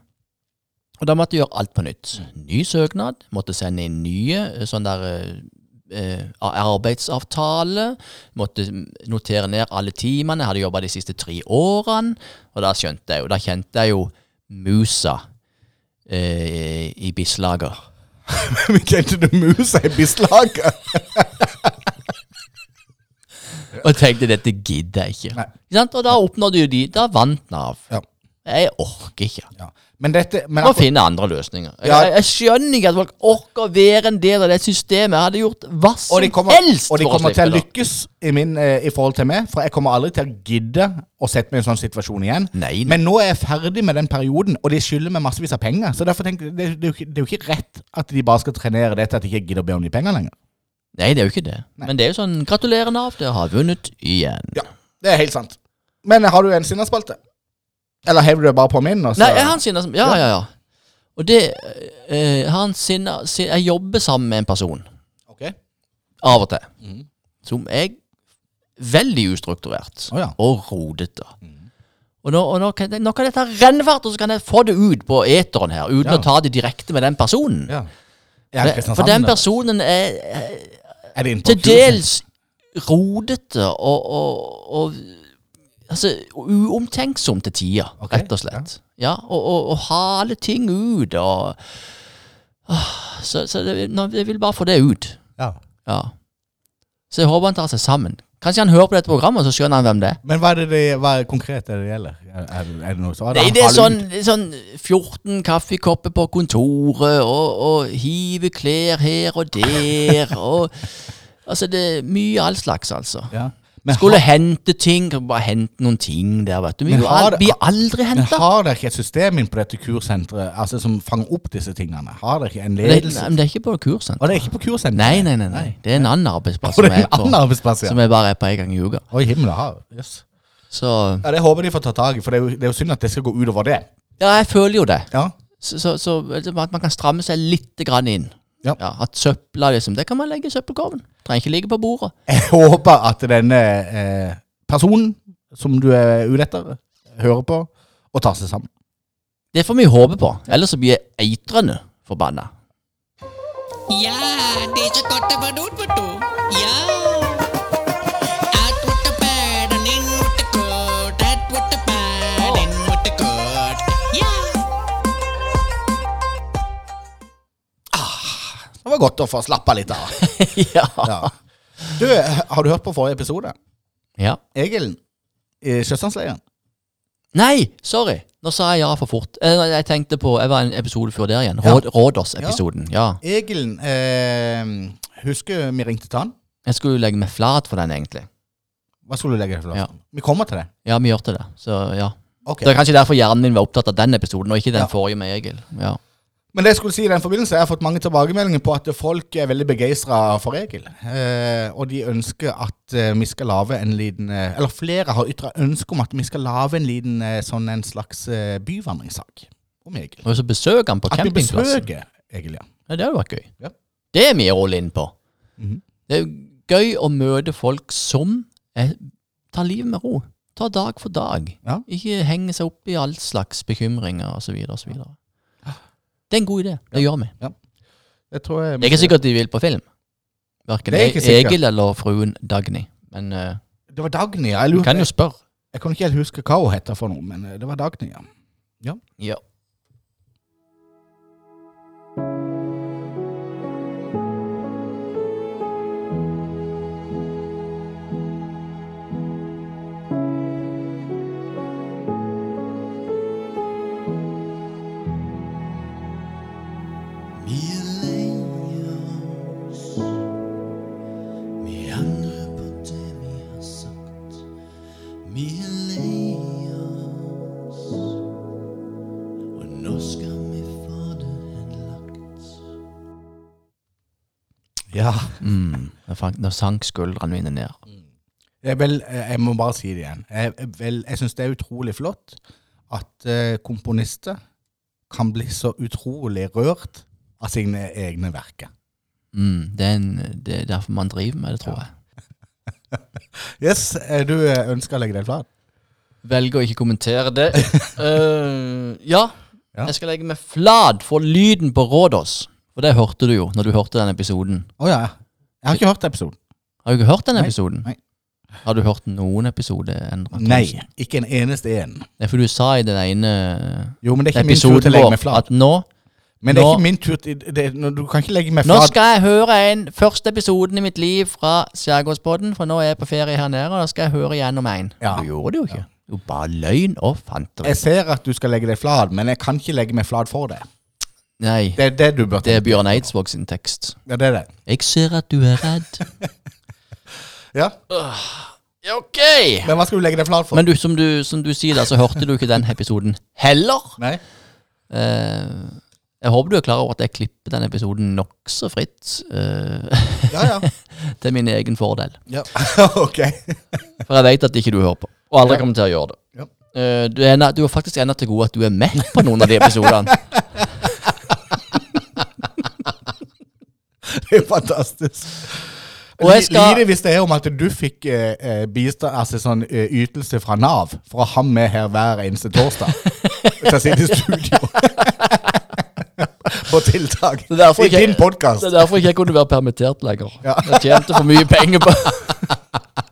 Og da måtte jeg gjøre alt på nytt. Ny søknad, måtte sende inn nye eh, sånn der eh, eh, arbeidsavtale. Måtte notere ned alle timene jeg hadde jobba de siste tre årene. Og da skjønte jeg jo, da kjente jeg jo musa eh, i bislager. [laughs] Men Kjente du musa i Bislager? [laughs] Og tenkte dette gidder jeg ikke. Nei. Og da oppnådde jo de Da vant Nav. Ja. Jeg orker ikke. Ja. Men dette men Må finne andre løsninger. Ja. jeg, jeg skjønner ikke at folk orker å være en del av det systemet. Jeg hadde gjort hva som de kommer, helst og de kommer til å lykkes i, min, eh, i forhold til meg, for jeg kommer aldri til å gidde å sette meg i en sånn situasjon igjen. Nei, nei. Men nå er jeg ferdig med den perioden, og de skylder meg massevis av penger. Så derfor tenker jeg, det, det, det er jo ikke rett at de bare skal trenere det til at de ikke gidder å be om de penger lenger. Nei, det er jo ikke det. Nei. Men det er jo sånn Gratulerer, Nav, dere har vunnet igjen. Ja, det er helt sant. Men har du en sinnaspalte? Eller hever du det bare på min? Også? Nei, jeg har en sinne som Ja, ja, ja. Og det eh, jeg har en sinne, Jeg jobber sammen med en person Ok. av og til Mm. som er veldig ustrukturert Å ja. og rodete. Og, nå, og nå, kan, nå kan jeg ta rennefart, og så kan jeg få det ut på eteren her, uten Ja. å ta det direkte med den personen. ja. For, for den personen er, er Er til dels rodete og, og, og altså, uomtenksom til tider, okay, rett og slett. Ja, og, og, og hale ting ut og ah, Så, så det, jeg vil bare få det ut. Ja. Ja. Så jeg håper han tar seg sammen. Kanskje han hører på dette programmet, så skjønner han hvem det er. Men hva er det, det hva er konkret er det det gjelder? Er, er, er det noe så? Det er sånn, det er sånn 14 kaffekopper på kontoret, og, og hive klær her og der, og Altså, det er mye all slags, altså. ja. Men Skulle har, hente ting, bare hente noen ting der, vet du. Vi blir det- aldri men har dere ikke et system inn på dette kursenteret altså, som fanger opp disse tingene? Har dere ikke en Det, er- ledelse? men det er ikke på kurssenteret. Og det er ikke på kursenteret? Nei, nei, nei, nei. Det er en annen arbeidsplass som er en er annen på. arbeidsplass, ja. Som jeg bare er på en gang i uka. Oi, himmel og. Yes. Så Ja, det håper de får ta tak i, for det er, jo, det er jo synd at det skal gå utover det. Ja, jeg føler jo det. Ja. Så, så, så man kan stramme seg litt grann inn. Ja. At søpla, liksom, det kan man legge i søppelkurven. Trenger ikke ligge på bordet. [laughs] Jeg håper at denne eh, personen som du er ute etter, hører på og tar seg sammen. Det får vi håpe på. Ellers så blir jeg eitrende forbanna. Ja, det er så godt å være noen, vet du. Ja. Det var godt å få slappa litt av. [laughs] ja. Ja. Du, har du hørt på forrige episode? ja. Egil i Sjøsandsleiren. Nei, sorry. Nå sa jeg ja for fort. Eh, Jeg tenkte på Jeg var en episode før der igjen. Råd, Rådås-episoden. Ja. Egil eh, Husker vi ringte til han? Jeg skulle legge meg flat for den, egentlig. Hva skulle du legge for Ja. Vi kommer til det. Ja, vi gjorde det. Så ja. Okay. Det er kanskje derfor hjernen min var opptatt av den episoden, og ikke den Ja. forrige med Egil. Ja. Men det jeg skulle si i den forbindelse, jeg har fått mange tilbakemeldinger på at folk er veldig begeistra for Egil. Eh, og de ønsker at eh, vi skal lage en liten eh, Eller flere har ytra ønske om at vi skal lage en liten eh, sånn en slags byvandringssak om Egil. Og så besøker han på At vi besøker Egil, ja. Ja, det hadde vært gøy. Ja. Det er vi all in på. Mhm. Det er gøy å møte folk som er, tar livet med ro. Tar dag for dag. Ja. Ikke henge seg opp i all slags bekymringer osv. osv. Det er en god idé. Det gjør vi. Det tror jeg Det er ikke sikkert de vil på film. Verken Det er ikke sikkert. Egil eller fruen Dagny. Men eh, Det var Dagny. ja. Jeg, du lurer- kan jo spørre. jeg kan ikke helt huske hva hun heter for noe, men eh, det var Dagny, ja. Ja. Mm. Nå sank skuldrene mine ned. Jeg, vel, eh, jeg må bare si det igjen. Jeg, jeg, vel, jeg syns det er utrolig flott at eh, komponister kan bli så utrolig rørt av sine egne verker. Mm. Det, er en, det er derfor man driver med det, tror jeg. [laughs] Yes, eh, Du ønsker å legge deg flat? Velger å ikke kommentere det. uh, [laughs] ja, Ja. jeg skal legge meg flat for lyden på Rådås. For det hørte du jo når du hørte den episoden. Oh, ja. Jeg har ikke hørt episoden. Har du ikke hørt den Nei, episoden? nei. Har du hørt noen episode? Endre Nei, Thomsen? ikke en eneste en. Det er for du sa i den ene Jo, men det er ikke min tur episoden til å legge vår meg flat. at nå Men det er nå- ikke min tur til det, nå- Du kan ikke legge meg Nå flat. skal jeg høre en første episoden i mitt liv fra Skjærgårdsbåten, for nå er jeg på ferie her nede, og da skal jeg høre gjennom en. Ja. Du gjorde det jo ikke. Du bare løgn og fanteri. Jeg ser at du skal legge deg flat, men jeg kan ikke legge meg flat for det. Nei, Det er det du bør det er tenke. Bjørn Eidsvåg sin tekst. Ja, det er det. Jeg ser at du er redd. [laughs] Ja. Ja, ok! Men hva skal du legge deg flat for? Men du, som, du, som du sier da, så hørte du ikke den episoden heller. Nei? Eh, jeg håper du er klar over at jeg klipper den episoden nokså fritt. eh, Ja, ja. [laughs] til min egen fordel. ja. [laughs] ok. For jeg vet at ikke du hører på. Og aldri Ja. kommer til å gjøre det. Ja. Eh, du, er, du er faktisk enda til gode at du er med på noen av de episodene. Det er fantastisk. Og jeg skal- Lite det er om at du fikk eh, eh, bistand, altså sånn eh, ytelse fra Nav for å ha med her hver eneste torsdag. Til å sitte i studio. På tiltak. I din podkast. Det er derfor ikke jeg kunne være permittert lenger. Ja. Jeg tjente for mye penger på [laughs]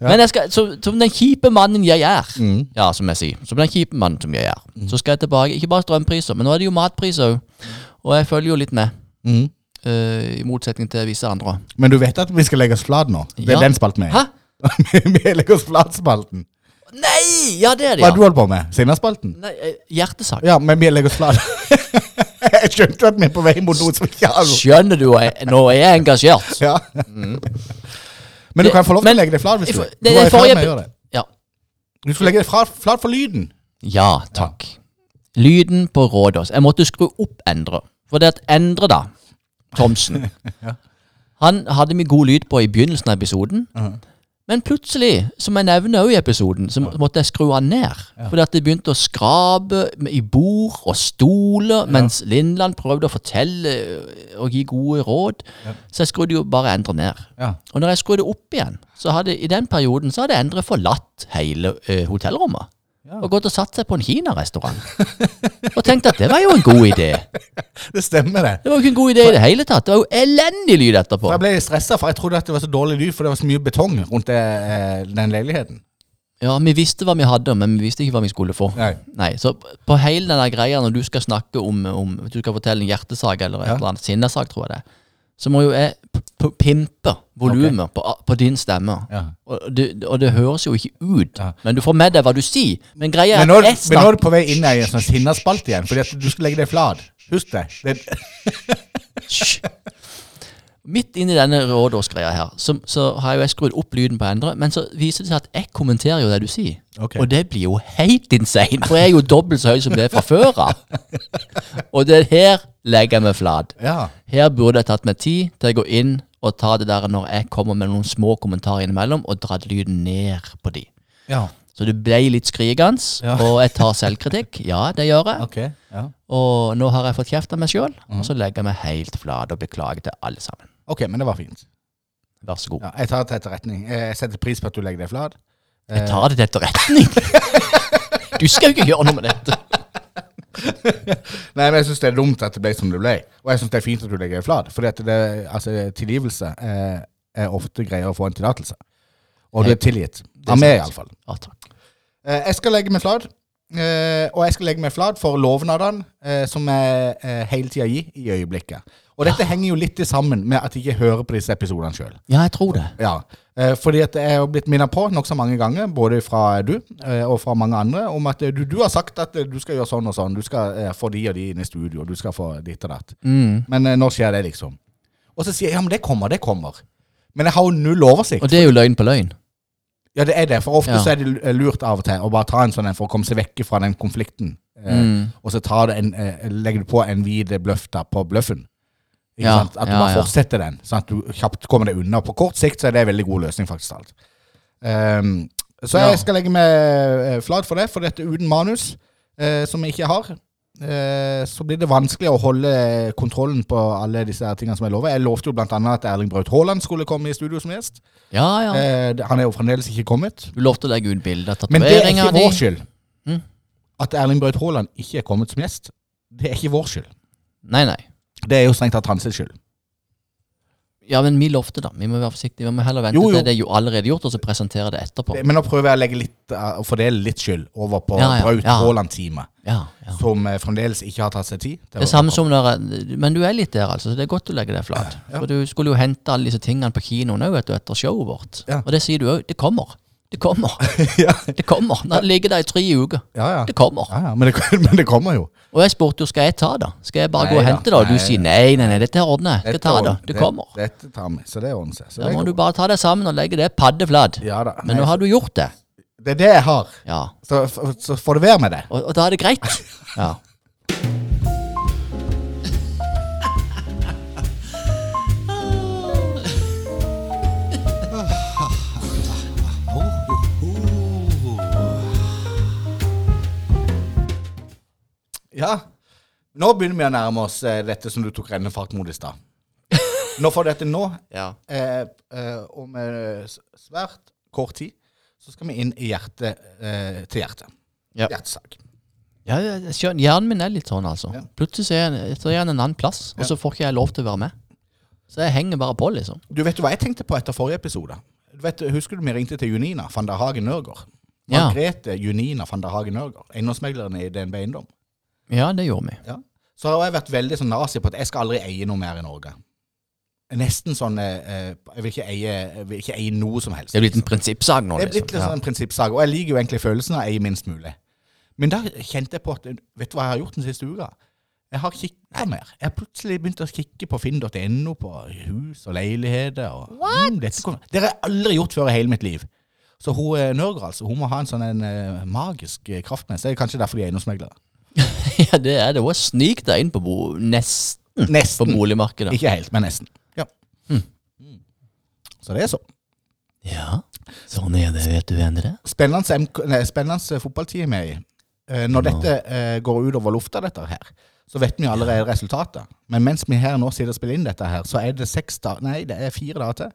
Men jeg skal, så, som den kjipe mannen jeg er, Mm. ja, som jeg sier, som den kjipe mannen som jeg er, så skal jeg tilbake. Ikke bare strømpriser, men nå er det jo matpriser òg. Og jeg følger jo litt med, Mm. eh, i motsetning til visse andre. Men du vet at vi skal legge oss flat nå? Det er Ja. den spalten vi er. Hæ? [laughs] vi legger oss flat-spalten. Nei! Ja, det er det, Hva ja. har du holdt på med? Sinnaspalten? Nei, eh, hjertesak. Ja, men vi legger oss flat. [laughs] jeg skjønte at vi er på vei mot noe som ikke har noe. Skjønner du, jeg- nå er jeg engasjert. Ja. Men du kan få lov til å legge deg flat hvis du for- vil. det- det forrige. Ja. Du skal legge deg flat, for lyden. Ja, takk. Lyden på Rådås. Jeg måtte skru opp Endre. For det at Endre, da, Thomsen [laughs] Han hadde vi god lyd på i begynnelsen av episoden. Men plutselig, som jeg nevner også i episoden, så måtte jeg skru han ned. Fordi at det begynte å skrape i bord og stoler, mens Lindland prøvde å fortelle og gi gode råd. Så jeg skrudde jo bare Endre ned. Ja. Og når jeg skrudde opp igjen, så hadde i den perioden så hadde Endre forlatt hele ø, hotellrommet. Og gått og satt seg på en kinarestaurant. og tenkte at det var jo en god idé. [laughs] Det stemmer, det. Det var jo ikke en god idé i det hele tatt. Det var jo elendig lyd etterpå. Jeg ble stressa, for jeg trodde at det var så dårlig lyd, for det var så mye betong rundt det, eh, den leiligheten. Ja, vi visste hva vi hadde, men vi visste ikke hva vi skulle få. Nei. Så på hele denne greia, når du skal snakke om, om Du skal fortelle en hjertesak eller et Ja. eller annet sinnesak, tror jeg det så må jo jeg pimpe volumet på, på din stemme. Ja. Og, det, og det høres jo ikke ut. Ja. Men du får med deg hva du sier. Men greia Men er nå, at men nå er du på vei inn i en sånn sinnaspalte igjen, fordi at du skal legge deg flat. Husk det. det. Midt inni denne rådårsgreia her, så, så har jo jeg skrudd opp lyden på Endre, men så viser det seg at jeg kommenterer jo det du sier. Okay. Og det blir jo helt insane, for jeg er jo dobbelt så høy som det er fra før av. Og det her legger jeg meg flat. ja. Her burde jeg tatt meg tid til å gå inn og ta det der når jeg kommer med noen små kommentarer innimellom, og dratt lyden ned på de. ja. Så du ble litt skrikende, Ja. og jeg tar selvkritikk. Ja, det gjør jeg. Ok. Ja. Og nå har jeg fått kjeft av meg sjøl, og så legger jeg meg helt flat og beklager til alle sammen. ok, men det var fint. Vær så god. Ja, jeg tar det til etterretning. Eh, Jeg setter pris på at du legger deg flat. Jeg tar det til etterretning. [laughs] Du skal jo ikke gjøre noe med dette. [laughs] Nei, men jeg syns det er dumt at det ble som det ble. Og jeg syns det er fint at du legger deg flat. At altså, tilgivelse er, er ofte greier å få en tillatelse. Og du er tilgitt. Av meg, iallfall. Ja, takk. Eh, jeg skal legge meg flat. Eh, og jeg skal legge meg flat for lovnadene eh, som jeg eh, hele tida gir i øyeblikket. Og dette henger jo litt sammen med at jeg ikke hører på disse episodene sjøl. Ja, jeg tror det. Ja, fordi at jeg har blitt minnet på nokså mange ganger, både fra du og fra mange andre, om at du, du har sagt at du skal gjøre sånn og sånn. Du skal få de og de inn i studio. Du skal få ditt og datt. Mm. Men når skjer det, liksom? Og så sier jeg ja, men det kommer, det kommer. Men jeg har jo null oversikt. Og det er jo løgn på løgn. Ja, det er det. For ofte Ja. så er det eh, lurt av og til å bare ta en sånn en for å komme seg vekk fra den konflikten. Eh, Mm. Og så en, eh, legger du på en hvit bløff da på bløffen. Ja, sant? At du bare fortsetter den, sånn at du kjapt kommer deg unna. På kort sikt så er det en veldig god løsning, faktisk. alt. Um, så jeg skal legge meg eh, flat for det, for dette uten manus, eh, som jeg ikke har. Eh, så blir det vanskelig å holde kontrollen på alle disse tingene som jeg lover. Jeg lovte jo annet at Erling Braut Haaland skulle komme i studio som gjest. Ja, ja. Eh, han er jo fremdeles ikke kommet. Du lovte å legge ut bilde av Men det er ikke vår skyld. Mm. At Erling Braut Haaland ikke er kommet som gjest, det er ikke vår skyld. Nei, nei. Det er jo strengt tatt hans skyld. Ja, men vi lovte, da. Vi må være forsiktige. Vi må heller vente Jo, jo. til det er jo allerede gjort, og så presentere det etterpå. Men nå prøver jeg å legge litt, uh, fordele litt skyld over på Ja, ja, Braut. Haaland-teamet, Ja, ja. som eh, fremdeles ikke har tatt seg tid. Det er samme som når Men du er litt der, altså. Så det er godt å legge deg flat. For du skulle jo hente alle disse tingene på kinoen òg, etter showet vårt. Og det sier du òg. Det kommer. Det kommer. [laughs] ja, Det kommer. Når det ligger der i tre uker. ja, ja. Det kommer. men, det, [laughs] men det kommer jo. Og jeg spurte jo skal jeg ta det. Skal jeg bare Nei gå og hente det? Og du nei. sier nei, nei, nei, dette ordner jeg. Skal ta det. Det kommer. Dette tar vi, så det ordner seg. Da må du bare ta deg sammen og legge det paddeflat. Ja da. Men nå har du gjort det. Det er det jeg har. Ja. Så, så, får det være med det. Og, og da er det greit. [laughs] Ja. Ja. Nå begynner vi å nærme oss eh, dette som du tok rennefart mot i stad. Nå får du dette nå, ja. eh, eh, om eh, svært kort tid, så skal vi inn i hjertet eh, til hjertet. Ja. Hjertesak. Ja, jeg skjønner. Hjernen min er litt sånn, altså. Ja. Plutselig så er jeg, så er jeg en annen plass, og så får ikke jeg lov til å være med. Så jeg henger bare på, liksom. Du vet jo hva jeg tenkte på etter forrige episode? Du vet, husker du vi ringte til Junina van der Hagen Nørgaard? Margrethe Junina van der Hagen Nørgaard, eiendomsmegleren i DNB Eiendom. Ja, det gjorde vi. Ja. Så har jeg vært veldig sånn nazi på at jeg skal aldri eie noe mer i Norge. Nesten sånn eh, eh, Jeg vil ikke eie, jeg vil ikke eie noe som helst. Det er blitt en prinsippsak nå, Det er blitt liksom. litt Ja. sånn en prinsippsak, og jeg liker jo egentlig følelsen av å eie minst mulig. Men da kjente jeg på at Vet du hva jeg har gjort den siste uka? Jeg har kikka mer. Jeg har plutselig begynt å kikke på finn.no på hus og leiligheter. Og, mm, dette kommer- det har jeg aldri gjort før i hele mitt liv. Så hun eh, Nørgaard, altså, hun må ha en sånn en, uh, magisk kraft med seg. Kanskje derfor de er eiendomsmeglere. [laughs] ja, det er det. Hun snik deg inn på bo nesten på boligmarkedet. Ikke helt, men nesten. Ja. Så det er så. Ja, sånn er det, vet du, Endre. Spennende, MK nei, spennende fotballtid vi er i. Eh, når dette eh, går utover lufta, dette her, så vet vi allerede resultatet. Men mens vi her nå sitter og spiller inn dette her, så er det da nei, det er fire dager til.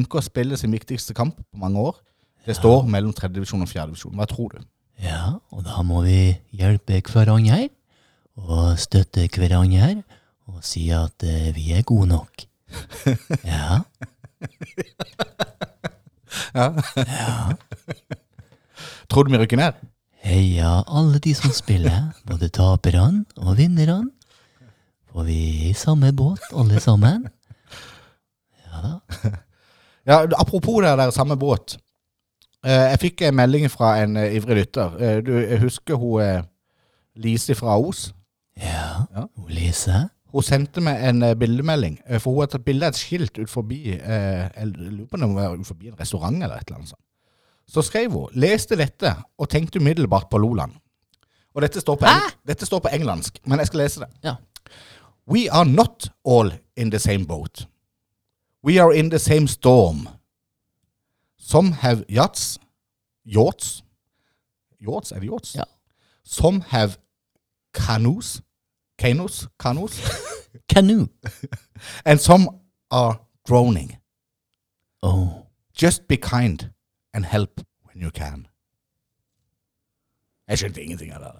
MK spiller sin viktigste kamp på mange år. Det står mellom tredje divisjon og fjerde divisjon. Hva tror du? Ja, og da må vi hjelpe hverandre og støtte hverandre og si at eh, vi er gode nok. [laughs] Ja. [laughs] Tror du vi rykker ned? Heia alle de som spiller, både taperne og vinnerne. For vi er i samme båt, alle sammen. Ja da. [laughs] Ja, Apropos det der samme båt. Eh, jeg fikk en melding fra en eh, ivrig lytter. Eh, du jeg husker hun Lise fra Os? Ja, Ja. Lise. Hun sendte meg en eh, bildemelding, eh, for hun tatt bilde av et skilt ut forbi eh, Jeg lurer på om det var ut forbi en restaurant eller et eller annet sånt. Så skrev hun 'leste dette og tenkte umiddelbart på Loland'. Og dette står på, eng dette står på engelsk, men jeg skal lese det. Ja. We are not all in the same boat. We are in the same storm. Some have yachts Yachts? Yachts? Er det yachts? Ja. Some have canoes. Canoes? Canoes? [laughs] Canoe. [laughs] and some are droning. Oh. Just be kind and help when you can. Jeg skjønte ingenting av det.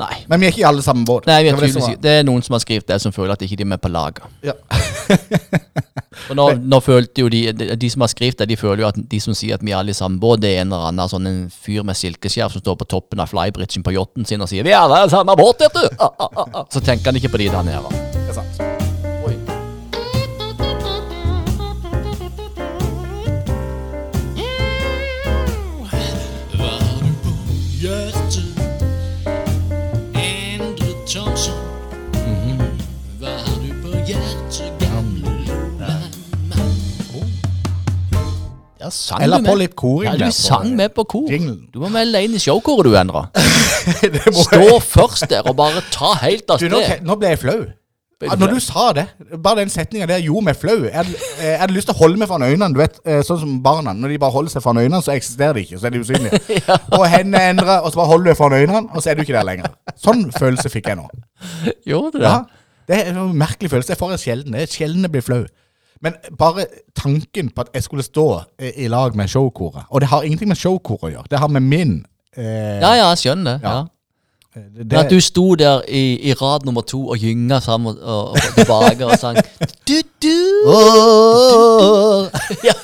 Nei. Men vi er ikke i alle samme båt. Nei, vi Det er det var... det er noen som har skrevet det, som føler at ikke de er med på laget. Ja. [laughs] Og nå, nå følte jo de, de, de som har skrevet det, de føler jo at de som sier at vi er alle i samme båt, det er en eller annen sånn en fyr med silkeskjerf som står på toppen av flybridgen på yachten sin og sier 'Vi er alle i samme båt, vet du!' Ah, ah, ah, ah. Så tenker han ikke på de der nede. Det er sant. Sang Eller på litt koring Ja, du der, sang med på kor. Jinglen. Du må melde deg inn i showkoret, du, Endre. [laughs] Stå først der og bare ta helt av Du, nå, nå ble jeg flau. Ja, når du sa det, bare den setninga der gjorde meg flau. Jeg eh, jeg hadde lyst til å holde meg foran øynene, du vet, eh, sånn som barna. Når de bare holder seg foran øynene, så eksisterer de ikke, så er de usynlige. [laughs] Og hendene endrer, og så bare holder du foran øynene, og så er du ikke der lenger. Sånn følelse fikk jeg nå. Gjorde du det? Ja, det er en merkelig følelse. Jeg får det sjelden. Det er sjelden jeg blir flau. Men bare tanken på at jeg skulle stå eh, i lag med showkoret Og det har ingenting med showkoret å gjøre. Det har med min eh, Ja, ja, jeg skjønner det. Ja. Ja. det, Men at du sto der i, i rad nummer to og gynga sammen og, og tilbake og sang [laughs] du, du. [laughs] Ja.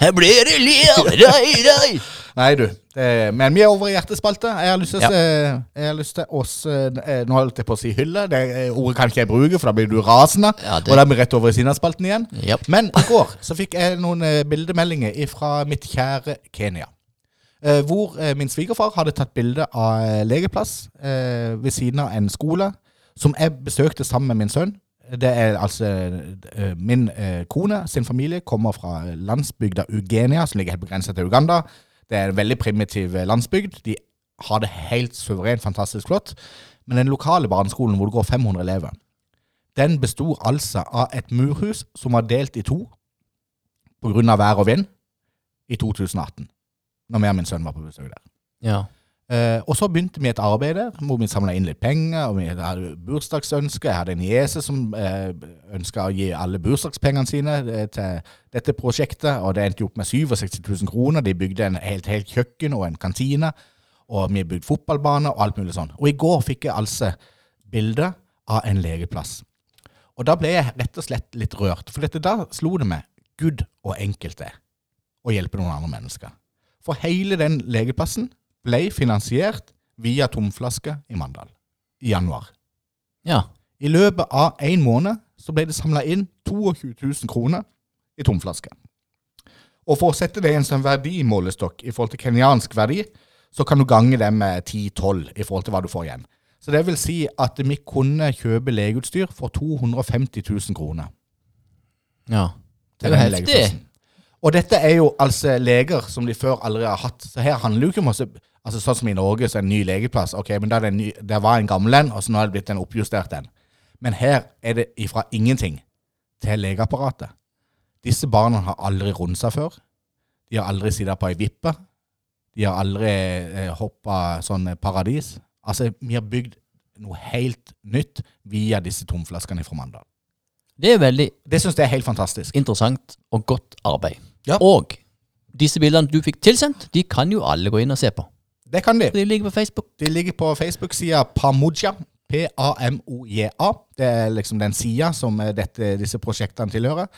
Her blir det liv, rei, rei. Nei, du. Det, men vi er over i hjertespalte. Jeg har lyst til ja. Jeg har lyst til oss eh, Nå holdt jeg på å si hylle. Det ordet kan ikke jeg bruke, for da blir du rasende. Ja, det- Og da er vi rett over i Sinnaspalten igjen. Yep. Men i går så fikk jeg noen eh, bildemeldinger fra mitt kjære Kenya. Eh, hvor min svigerfar hadde tatt bilde av legeplass ved siden av en skole som jeg besøkte sammen med min sønn. Det er altså Min kone sin familie kommer fra landsbygda Ugenia, som ligger helt på grensa til Uganda. Det er en veldig primitiv eh, landsbygd. De har det helt suverent fantastisk flott. Men den lokale barneskolen hvor det går 500 elever, den besto altså av et murhus som var delt i to pga. vær og vind i 2018. Når jeg og min sønn var på besøk der. Ja. Eh, og så begynte vi et arbeid der, hvor vi samla inn litt penger. og Vi hadde bursdagsønske. Jeg hadde en niese som uh, ønska å gi alle bursdagspengene sine eh, til dette prosjektet. Og det endte opp med 67 000 kroner. De bygde en helt, helt kjøkken og en kantine. Og vi bygde fotballbane og alt mulig sånn. Og i går fikk jeg altså bilde av en legeplass. Og da ble jeg rett og slett litt rørt. For dette, da slo det meg Gud og enkelt det er å hjelpe noen andre mennesker. For hele den legeplassen ble finansiert via tomflaske i Mandal i januar. Ja. I løpet av én måned så ble det samla inn 22 000 kroner i tomflaske. Og for å sette det i en sånn verdimålestokk i forhold til kenyansk verdi, så kan du gange det med 10-12 i forhold til hva du får igjen. Så det vil si at vi kunne kjøpe legeutstyr for 250 000 kroner. ja. Det er jo heftig. Og dette er jo altså leger som de før aldri har hatt. Så her handler jo ikke om å altså Sånn som i Norge, så er det en ny legeplass. Ok, men er en ny, der var en gammel en, og så nå er det blitt en oppjustert en. Men her er det ifra ingenting til legeapparatet. Disse barna har aldri rundsa før. De har aldri sittet på ei vippe. De har aldri eh, hoppa sånn paradis. Altså, vi har bygd noe helt nytt via disse tomflaskene fra Mandal. Det er veldig Det syns jeg er helt fantastisk. interessant og godt arbeid. Ja. Og disse bildene du fikk tilsendt, de kan jo alle gå inn og se på. Det kan de. De ligger på Facebook. De ligger på Facebook-sida Pamoja. P-A-M-O-J-A. Det er liksom den sida som eh, dette, disse prosjektene tilhører.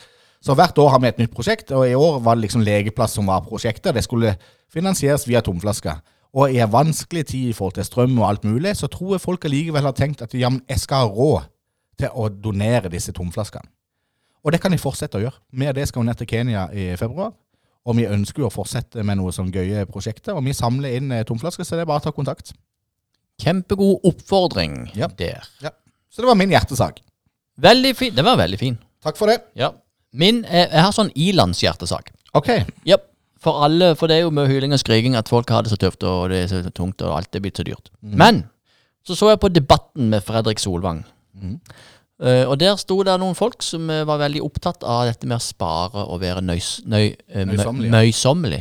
Så hvert år har vi et nytt prosjekt, og i år var det liksom legeplass som var prosjektet. Det skulle finansieres via tomflasker. Og i en vanskelig tid i forhold til strøm og alt mulig, så tror jeg folk allikevel har tenkt at ja, jeg skal ha råd til å donere disse tomflaskene. Og det kan de fortsette å gjøre. Og det skal jo ned til Kenya i februar. Og vi ønsker jo å fortsette med noe sånn gøye prosjekter. Og vi samler inn eh, tomflasker, så det er bare å ta kontakt. Kjempegod oppfordring Ja. der. Så det var min hjertesak. Veldig fin. Det var veldig fin. Takk for det. Ja. Min eh, Jeg har sånn ilandshjertesak. Ok. Ja. For alle, for det er jo med hyling og skriking at folk har det så tøft, og det er så tungt, og alt er blitt så dyrt. Men så så jeg på Debatten med Fredrik Solvang. Eh, og der sto det noen folk som uh, var veldig opptatt av dette med å spare og være nøys, nøy, uh, møysommelig.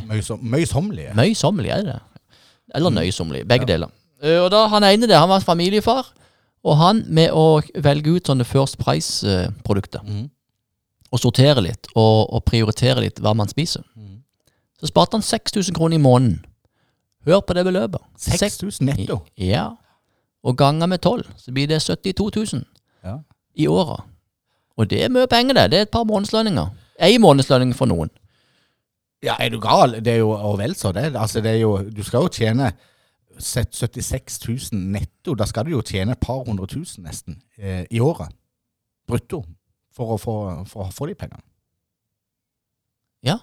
Møysommelig. Møysommelig, er det det? Eller nøysommelig. Begge deler. Eh, og da Han ene der, han var familiefar, og han med å velge ut sånne First Price-produkter, og sortere litt, og, og prioritere litt hva man spiser, så sparte han 6000 kroner i måneden. Hør på det beløpet. 6000 netto. Ja. Og ganger med 12, så blir det 72 000 Ja. I året. Og det er mye penger, det. Det er et par månedslønninger. Ei månedslønning for noen. Ja, er du gal? Det er jo og vel så det. Altså, det er jo, du skal jo tjene sett 76 000 netto. Da skal du jo tjene et par hundre tusen nesten eh, i året. Brutto. For å få, for å få de pengene. Ja.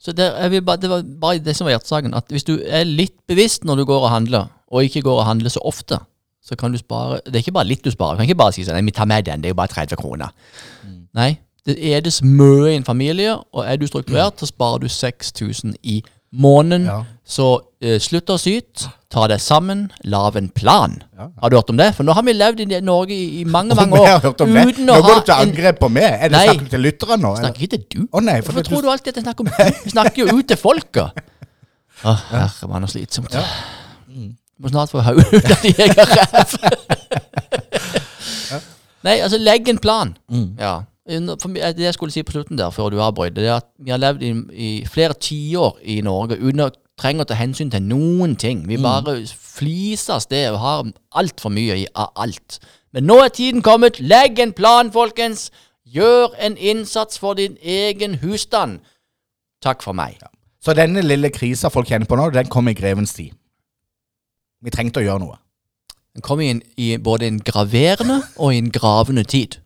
Så det, bare, det var bare det som var hjertesaken. At hvis du er litt bevisst når du går og handler, og ikke går og handler så ofte, så kan du spare Det er ikke bare litt du sparer. Du kan ikke bare si sånn Nei, vi tar med den, det er jo bare 30 kroner. Nei. Det er det mye i en familie, og er du strukturert, så sparer du 6000 i måneden. Ja. Så uh, slutt å syte, ta deg sammen, lag en plan. Ja. Har du hørt om det? For nå har vi levd i Norge i, i mange, mange [laughs] år jeg har hørt om det? Nå går du til angrep på meg. Er det snakk til lytterne nå? eller? Snakker ikke til du? Å nei, for Hvorfor tror du alltid at jeg snakker om du? Vi snakker jo ut til folket. [laughs] Å, herre mann, så slitsomt. [sniffs] Må snart få hodet ut av de egen ræv. Nei, altså, legg en plan. Ja. For det jeg skulle si på slutten der, før du avbrøt, det er at vi har levd i, i flere tiår i Norge uten å trenge å ta hensyn til noen ting. Vi bare fliser av sted og har altfor mye av alt. Men nå er tiden kommet. Legg en plan, folkens. Gjør en innsats for din egen husstand. Takk for meg. Så denne lille krisa folk kjenner på nå, den kom i grevens tid. Vi trengte å gjøre noe. Den kom inn i både en graverende og en gravende tid.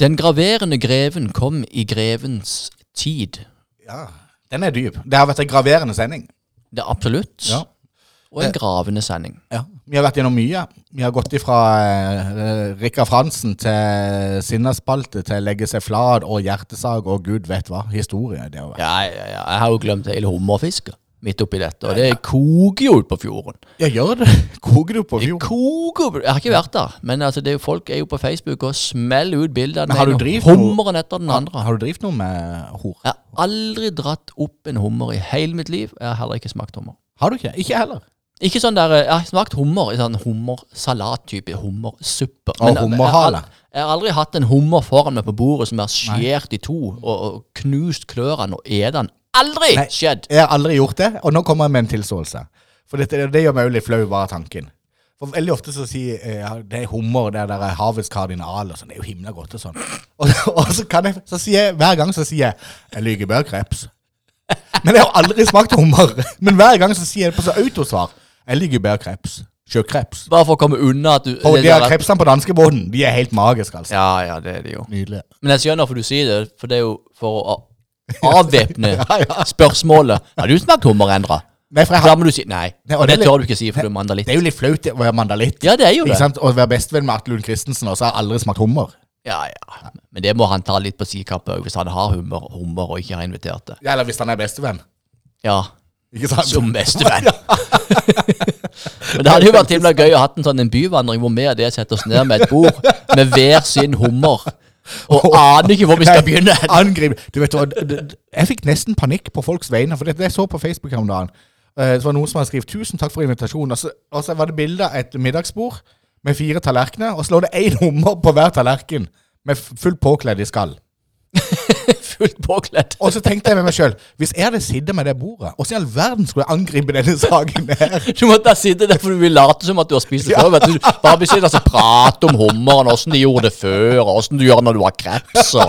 Den graverende greven kom i grevens tid. Ja, Den er dyp. Det har vært en graverende sending. Det er absolutt. Ja. Og en gravende sending. Ja. Vi har vært gjennom mye. Vi har gått ifra eh, Rikard Fransen til sinnaspalte til legge seg flat og hjertesag og gud vet hva. Historie. Det har vært. Ja, ja, ja. Jeg har jo glemt hele hummerfisket midt oppi dette. Og det koker jo ut på fjorden. Ja, gjør det. [laughs] Koker du på Det koker Jeg har ikke vært der, men altså, det er jo, folk er jo på Facebook og smeller ut bilder av den ene hummeren etter den andre. Har du drevet noe med hor? Jeg har aldri dratt opp en hummer i hele mitt liv. Jeg har heller ikke smakt hummer. Har du ikke? Ikke heller. Ikke sånn der, Jeg har smakt hummer i sånn hummersalat-type, hummersuppe. Og hummerhale. Jeg, har- jeg har aldri hatt en hummer foran meg på bordet som er skjært i to og, og knust klørne og et den. Aldri Nei. skjedd! Jeg har aldri gjort det, og nå kommer jeg med en tilståelse. For dette, det gjør meg jo litt flau, bare tanken. For veldig ofte så sier jeg, ja, det er hummer, det der er havets kardinal og sånn. Det er jo himla godt og sånn. Og, [laughs] og så kan jeg, så sier jeg, hver gang så sier jeg jeg liker bedre kreps. Men jeg har aldri smakt hummer. [laughs] Men hver gang så sier jeg på så autosvar jeg liker bedre kreps. Sjøkreps. Bare for å komme unna at du Og det de her der- krepsene på danskebåten, de er helt magiske, altså. Ja, ja, det er det jo. Nydelig. Men jeg skjønner hvorfor du sier det, for det er jo for å [laughs] avvæpne Ja, ja. spørsmålet. Har du smakt hummerendra? Nei, for jeg Da har, må du si nei. Nei, og Og det det er tør du ikke si, for du er mandalitt. det er jo litt flaut å være mandalitt. Ja, det er jo Ikke det. sant? Å være bestevenn med Atle Lund Christensen, og så har jeg aldri smakt hummer. Ja, ja. Men det må han ta litt på sidekappet òg, hvis han har hummer, hummer og ikke har invitert det. Ja, eller hvis han er bestevenn. Ja? Som bestevenn. [laughs] Men det hadde jo vært himla gøy å ha en sånn en byvandring hvor vi og det setter oss ned med et bord med hver sin hummer. Og aner ikke hvor vi skal begynne. Angrip. Du vet hva, jeg fikk nesten panikk på folks vegne, for det, jeg så på Facebook her om dagen. Eh, Det var noen som hadde skrevet 'tusen takk for invitasjonen', og så, og så var det bilde av et middagsbord med fire tallerkener, og så lå det én hummer på hver tallerken med fullt påkledd i skall. [laughs] Fullt påkledd. Og så tenkte jeg med meg sjøl, hvis jeg hadde sittet med det bordet, hvordan i all verden skulle jeg angripe denne saken her? [laughs] Du måtte ha sittet der, for du vil late som at du har spist det før. Vet du. Bare bli sittende og prate om hummeren, åssen de gjorde det før, og åssen du gjør det når du har kreps. Og.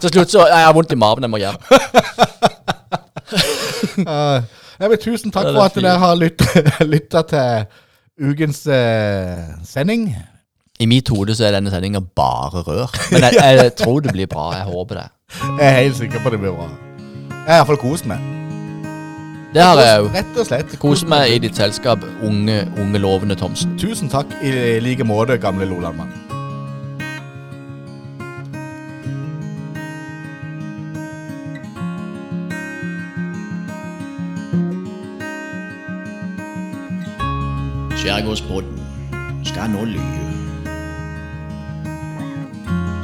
Til slutt så «Nei, Jeg har vondt i maven, jeg må hjem. [laughs] uh, tusen takk for at dere har lytt- lytta til ukens uh, sending. I mitt hode så er denne sendinga bare rør. Men jeg, jeg tror det blir bra. Jeg håper det. Jeg er helt sikker på det blir bra. Jeg har iallfall kost meg. Det har jeg òg. Rett og slett. Kost meg i ditt selskap, unge, unge lovende Thomsen. Tusen takk i like måte, gamle Lolandmann. Skjærgårdspodden skal nå lyve.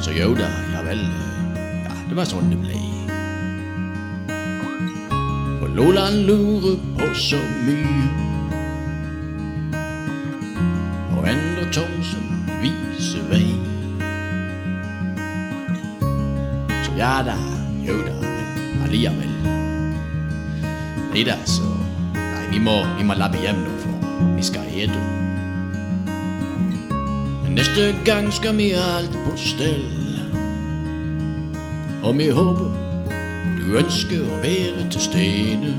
Så jo da, ja vel. Det var sånn det ble. For Loland lurer på så mye. Og Endre Thomsen viser vei. Så ja da, jo da, men alliavel. Nei da, så Nei, vi må, vi må labbe hjem nå, for vi skal ete. Men neste gang skal vi ha alt på stell. Og vi håper du ønsker å være til stede.